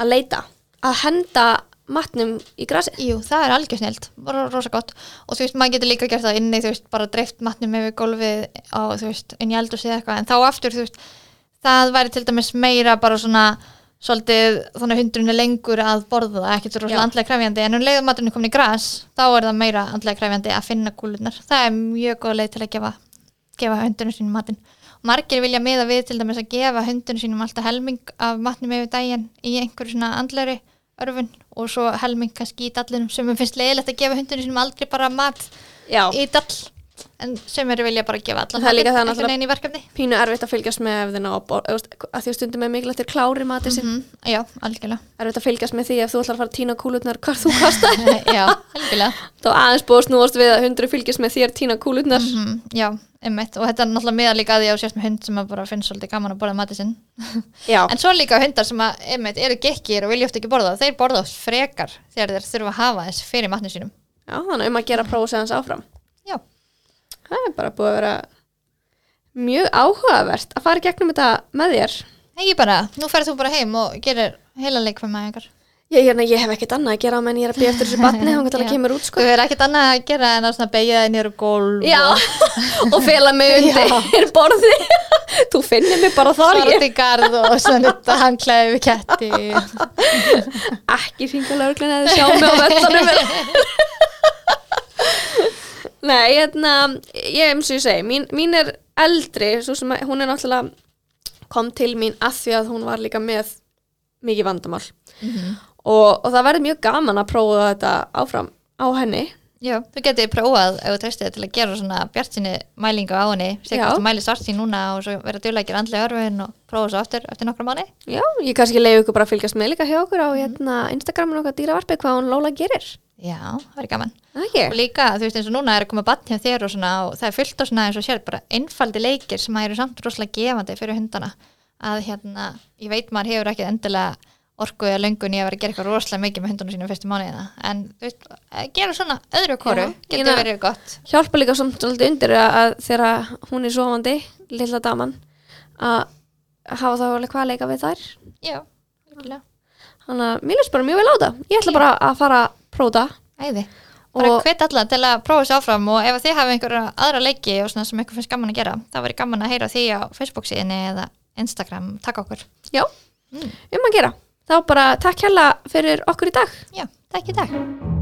að leita að henda matnum í grasi. Jú, það er algjör snilt, bara rosa gott. Og þú veist, maður getur líka gert það inni þú veist, bara dreift matnum yfir gólfið á, þú veist, inn í eldur eða eitthvað, en þá aftur þú veist, það væri til dæmis meira bara svona svolítið, þannig er lengur að borða það, ekkert rosalega andlega kræfjandi en um leiðum maturinn komin í gras, þá er það meira andlega kræfjandi að finna kúlunar það er mjög góð leið til að gefa, gefa hundurinn sínum matinn. Margir vilja miða við til dæmis að gefa hundurinn sínum alltaf helming af matnum yfir daginn í einhverju svona andlegri örfun og svo helming kannski í dallinum sem finnst leiðilegt að gefa hundurinn sínum aldrei bara mat já, í dall en sem eru vilja bara gefa allan Það er líka í verkefni. Pínu erfitt að fylgjast með ef þið ná að að því að stundum er mikilvægt til klári matið mm já, algjörlega. Erfitt að fylgjast með því ef þú ætlar að fara að tína kúlutnar hvar þú kastar [laughs] já, algjörlega. Þá aðeins búið að snúast við að hundru fylgjast með þér tína kúlutnar mm já, einmitt. Og þetta er náttúrulega miða líka að að þú sést með hund sem að bara finnst svolítið gaman að borða matið já, [laughs] en svo líka hundar sem að einmitt eru gekkir og vilja oft ekki borða. Þeir borða oft frekar þegar þeir þurfa að hafa þess fyrir matnum sínum. Já, þannig um að gera prófið hans áfram. Já, það er bara búið að vera mjög áhugavert að fara gegnum þetta með þér. Ekki bara, nú ferð þú bara heim og gerir heila leik fyrir maður ég, hérna, ég hef ekkert annað að gera menn ég er að býja eftir þessu [laughs] batni þá til að kemur út Þú sko er ekkert annað að gera en að beigja þig á gólf já, og [laughs] og fela mig [laughs] undir borði þú finnir mig bara þar út í garð og svona nutta handklæði við ketti. Ekki hringa lögreglun eða sjá mig á vettanum Nei, hérna ég eins og ég segi, mín, mín er eldri, að, hún er náttúrulega kom til mín að því að hún var líka með mikið vandamál. Og, og það verður mjög gaman að prófa þetta áfram á henni. Já, þú getið prófað ef þú þig til að gera svona bjartsinni mælingu á henni Já. hvort þú mæli svart sín núna og svo vera gera andlega örfin og prófa svo aftur eftir nokkra mánu Já, ég kannski leiði ykkur bara að fylgjast með líka hjá okkur á hérna, Instagramin okkar dýravarpi hvað hún Lóla gerir Já, það er gaman. Ekki? og líka, þú veist eins og núna er að koma batn hjá þér og svona og það er fullt á svona eins og sér bara einfaldi leikir sem að eru samt rosalega gefandi fyrir hundana. Að hérna, ég veit maður hefur ekki endilega orku eða löngun í að vera að gera eitthvað rosalega mikið með hundunum sínum fyrstu mánuðina. En veist, að gera svona öðru koru Já, ég getur meina- verið gott. Hjálpa líka samt svolítið undir að, að þegar hún er sofandi, lilla daman að hafa þá alveg hvað að leika við þær. Já. Þannig að mér lýst bara mjög vel á það Ég ætla bara að fara að prófa æði. Bara hvet alla til að prófa sér áfram og ef þið hafa einhverja aðra leiki sem eitthvað finnst gaman að gera þá verður gaman að heyra því á Facebook síðinni eða Instagram, takk okkur. Já, Mm. um að gera. Þá bara takk hella fyrir okkur í dag. Já, takk í dag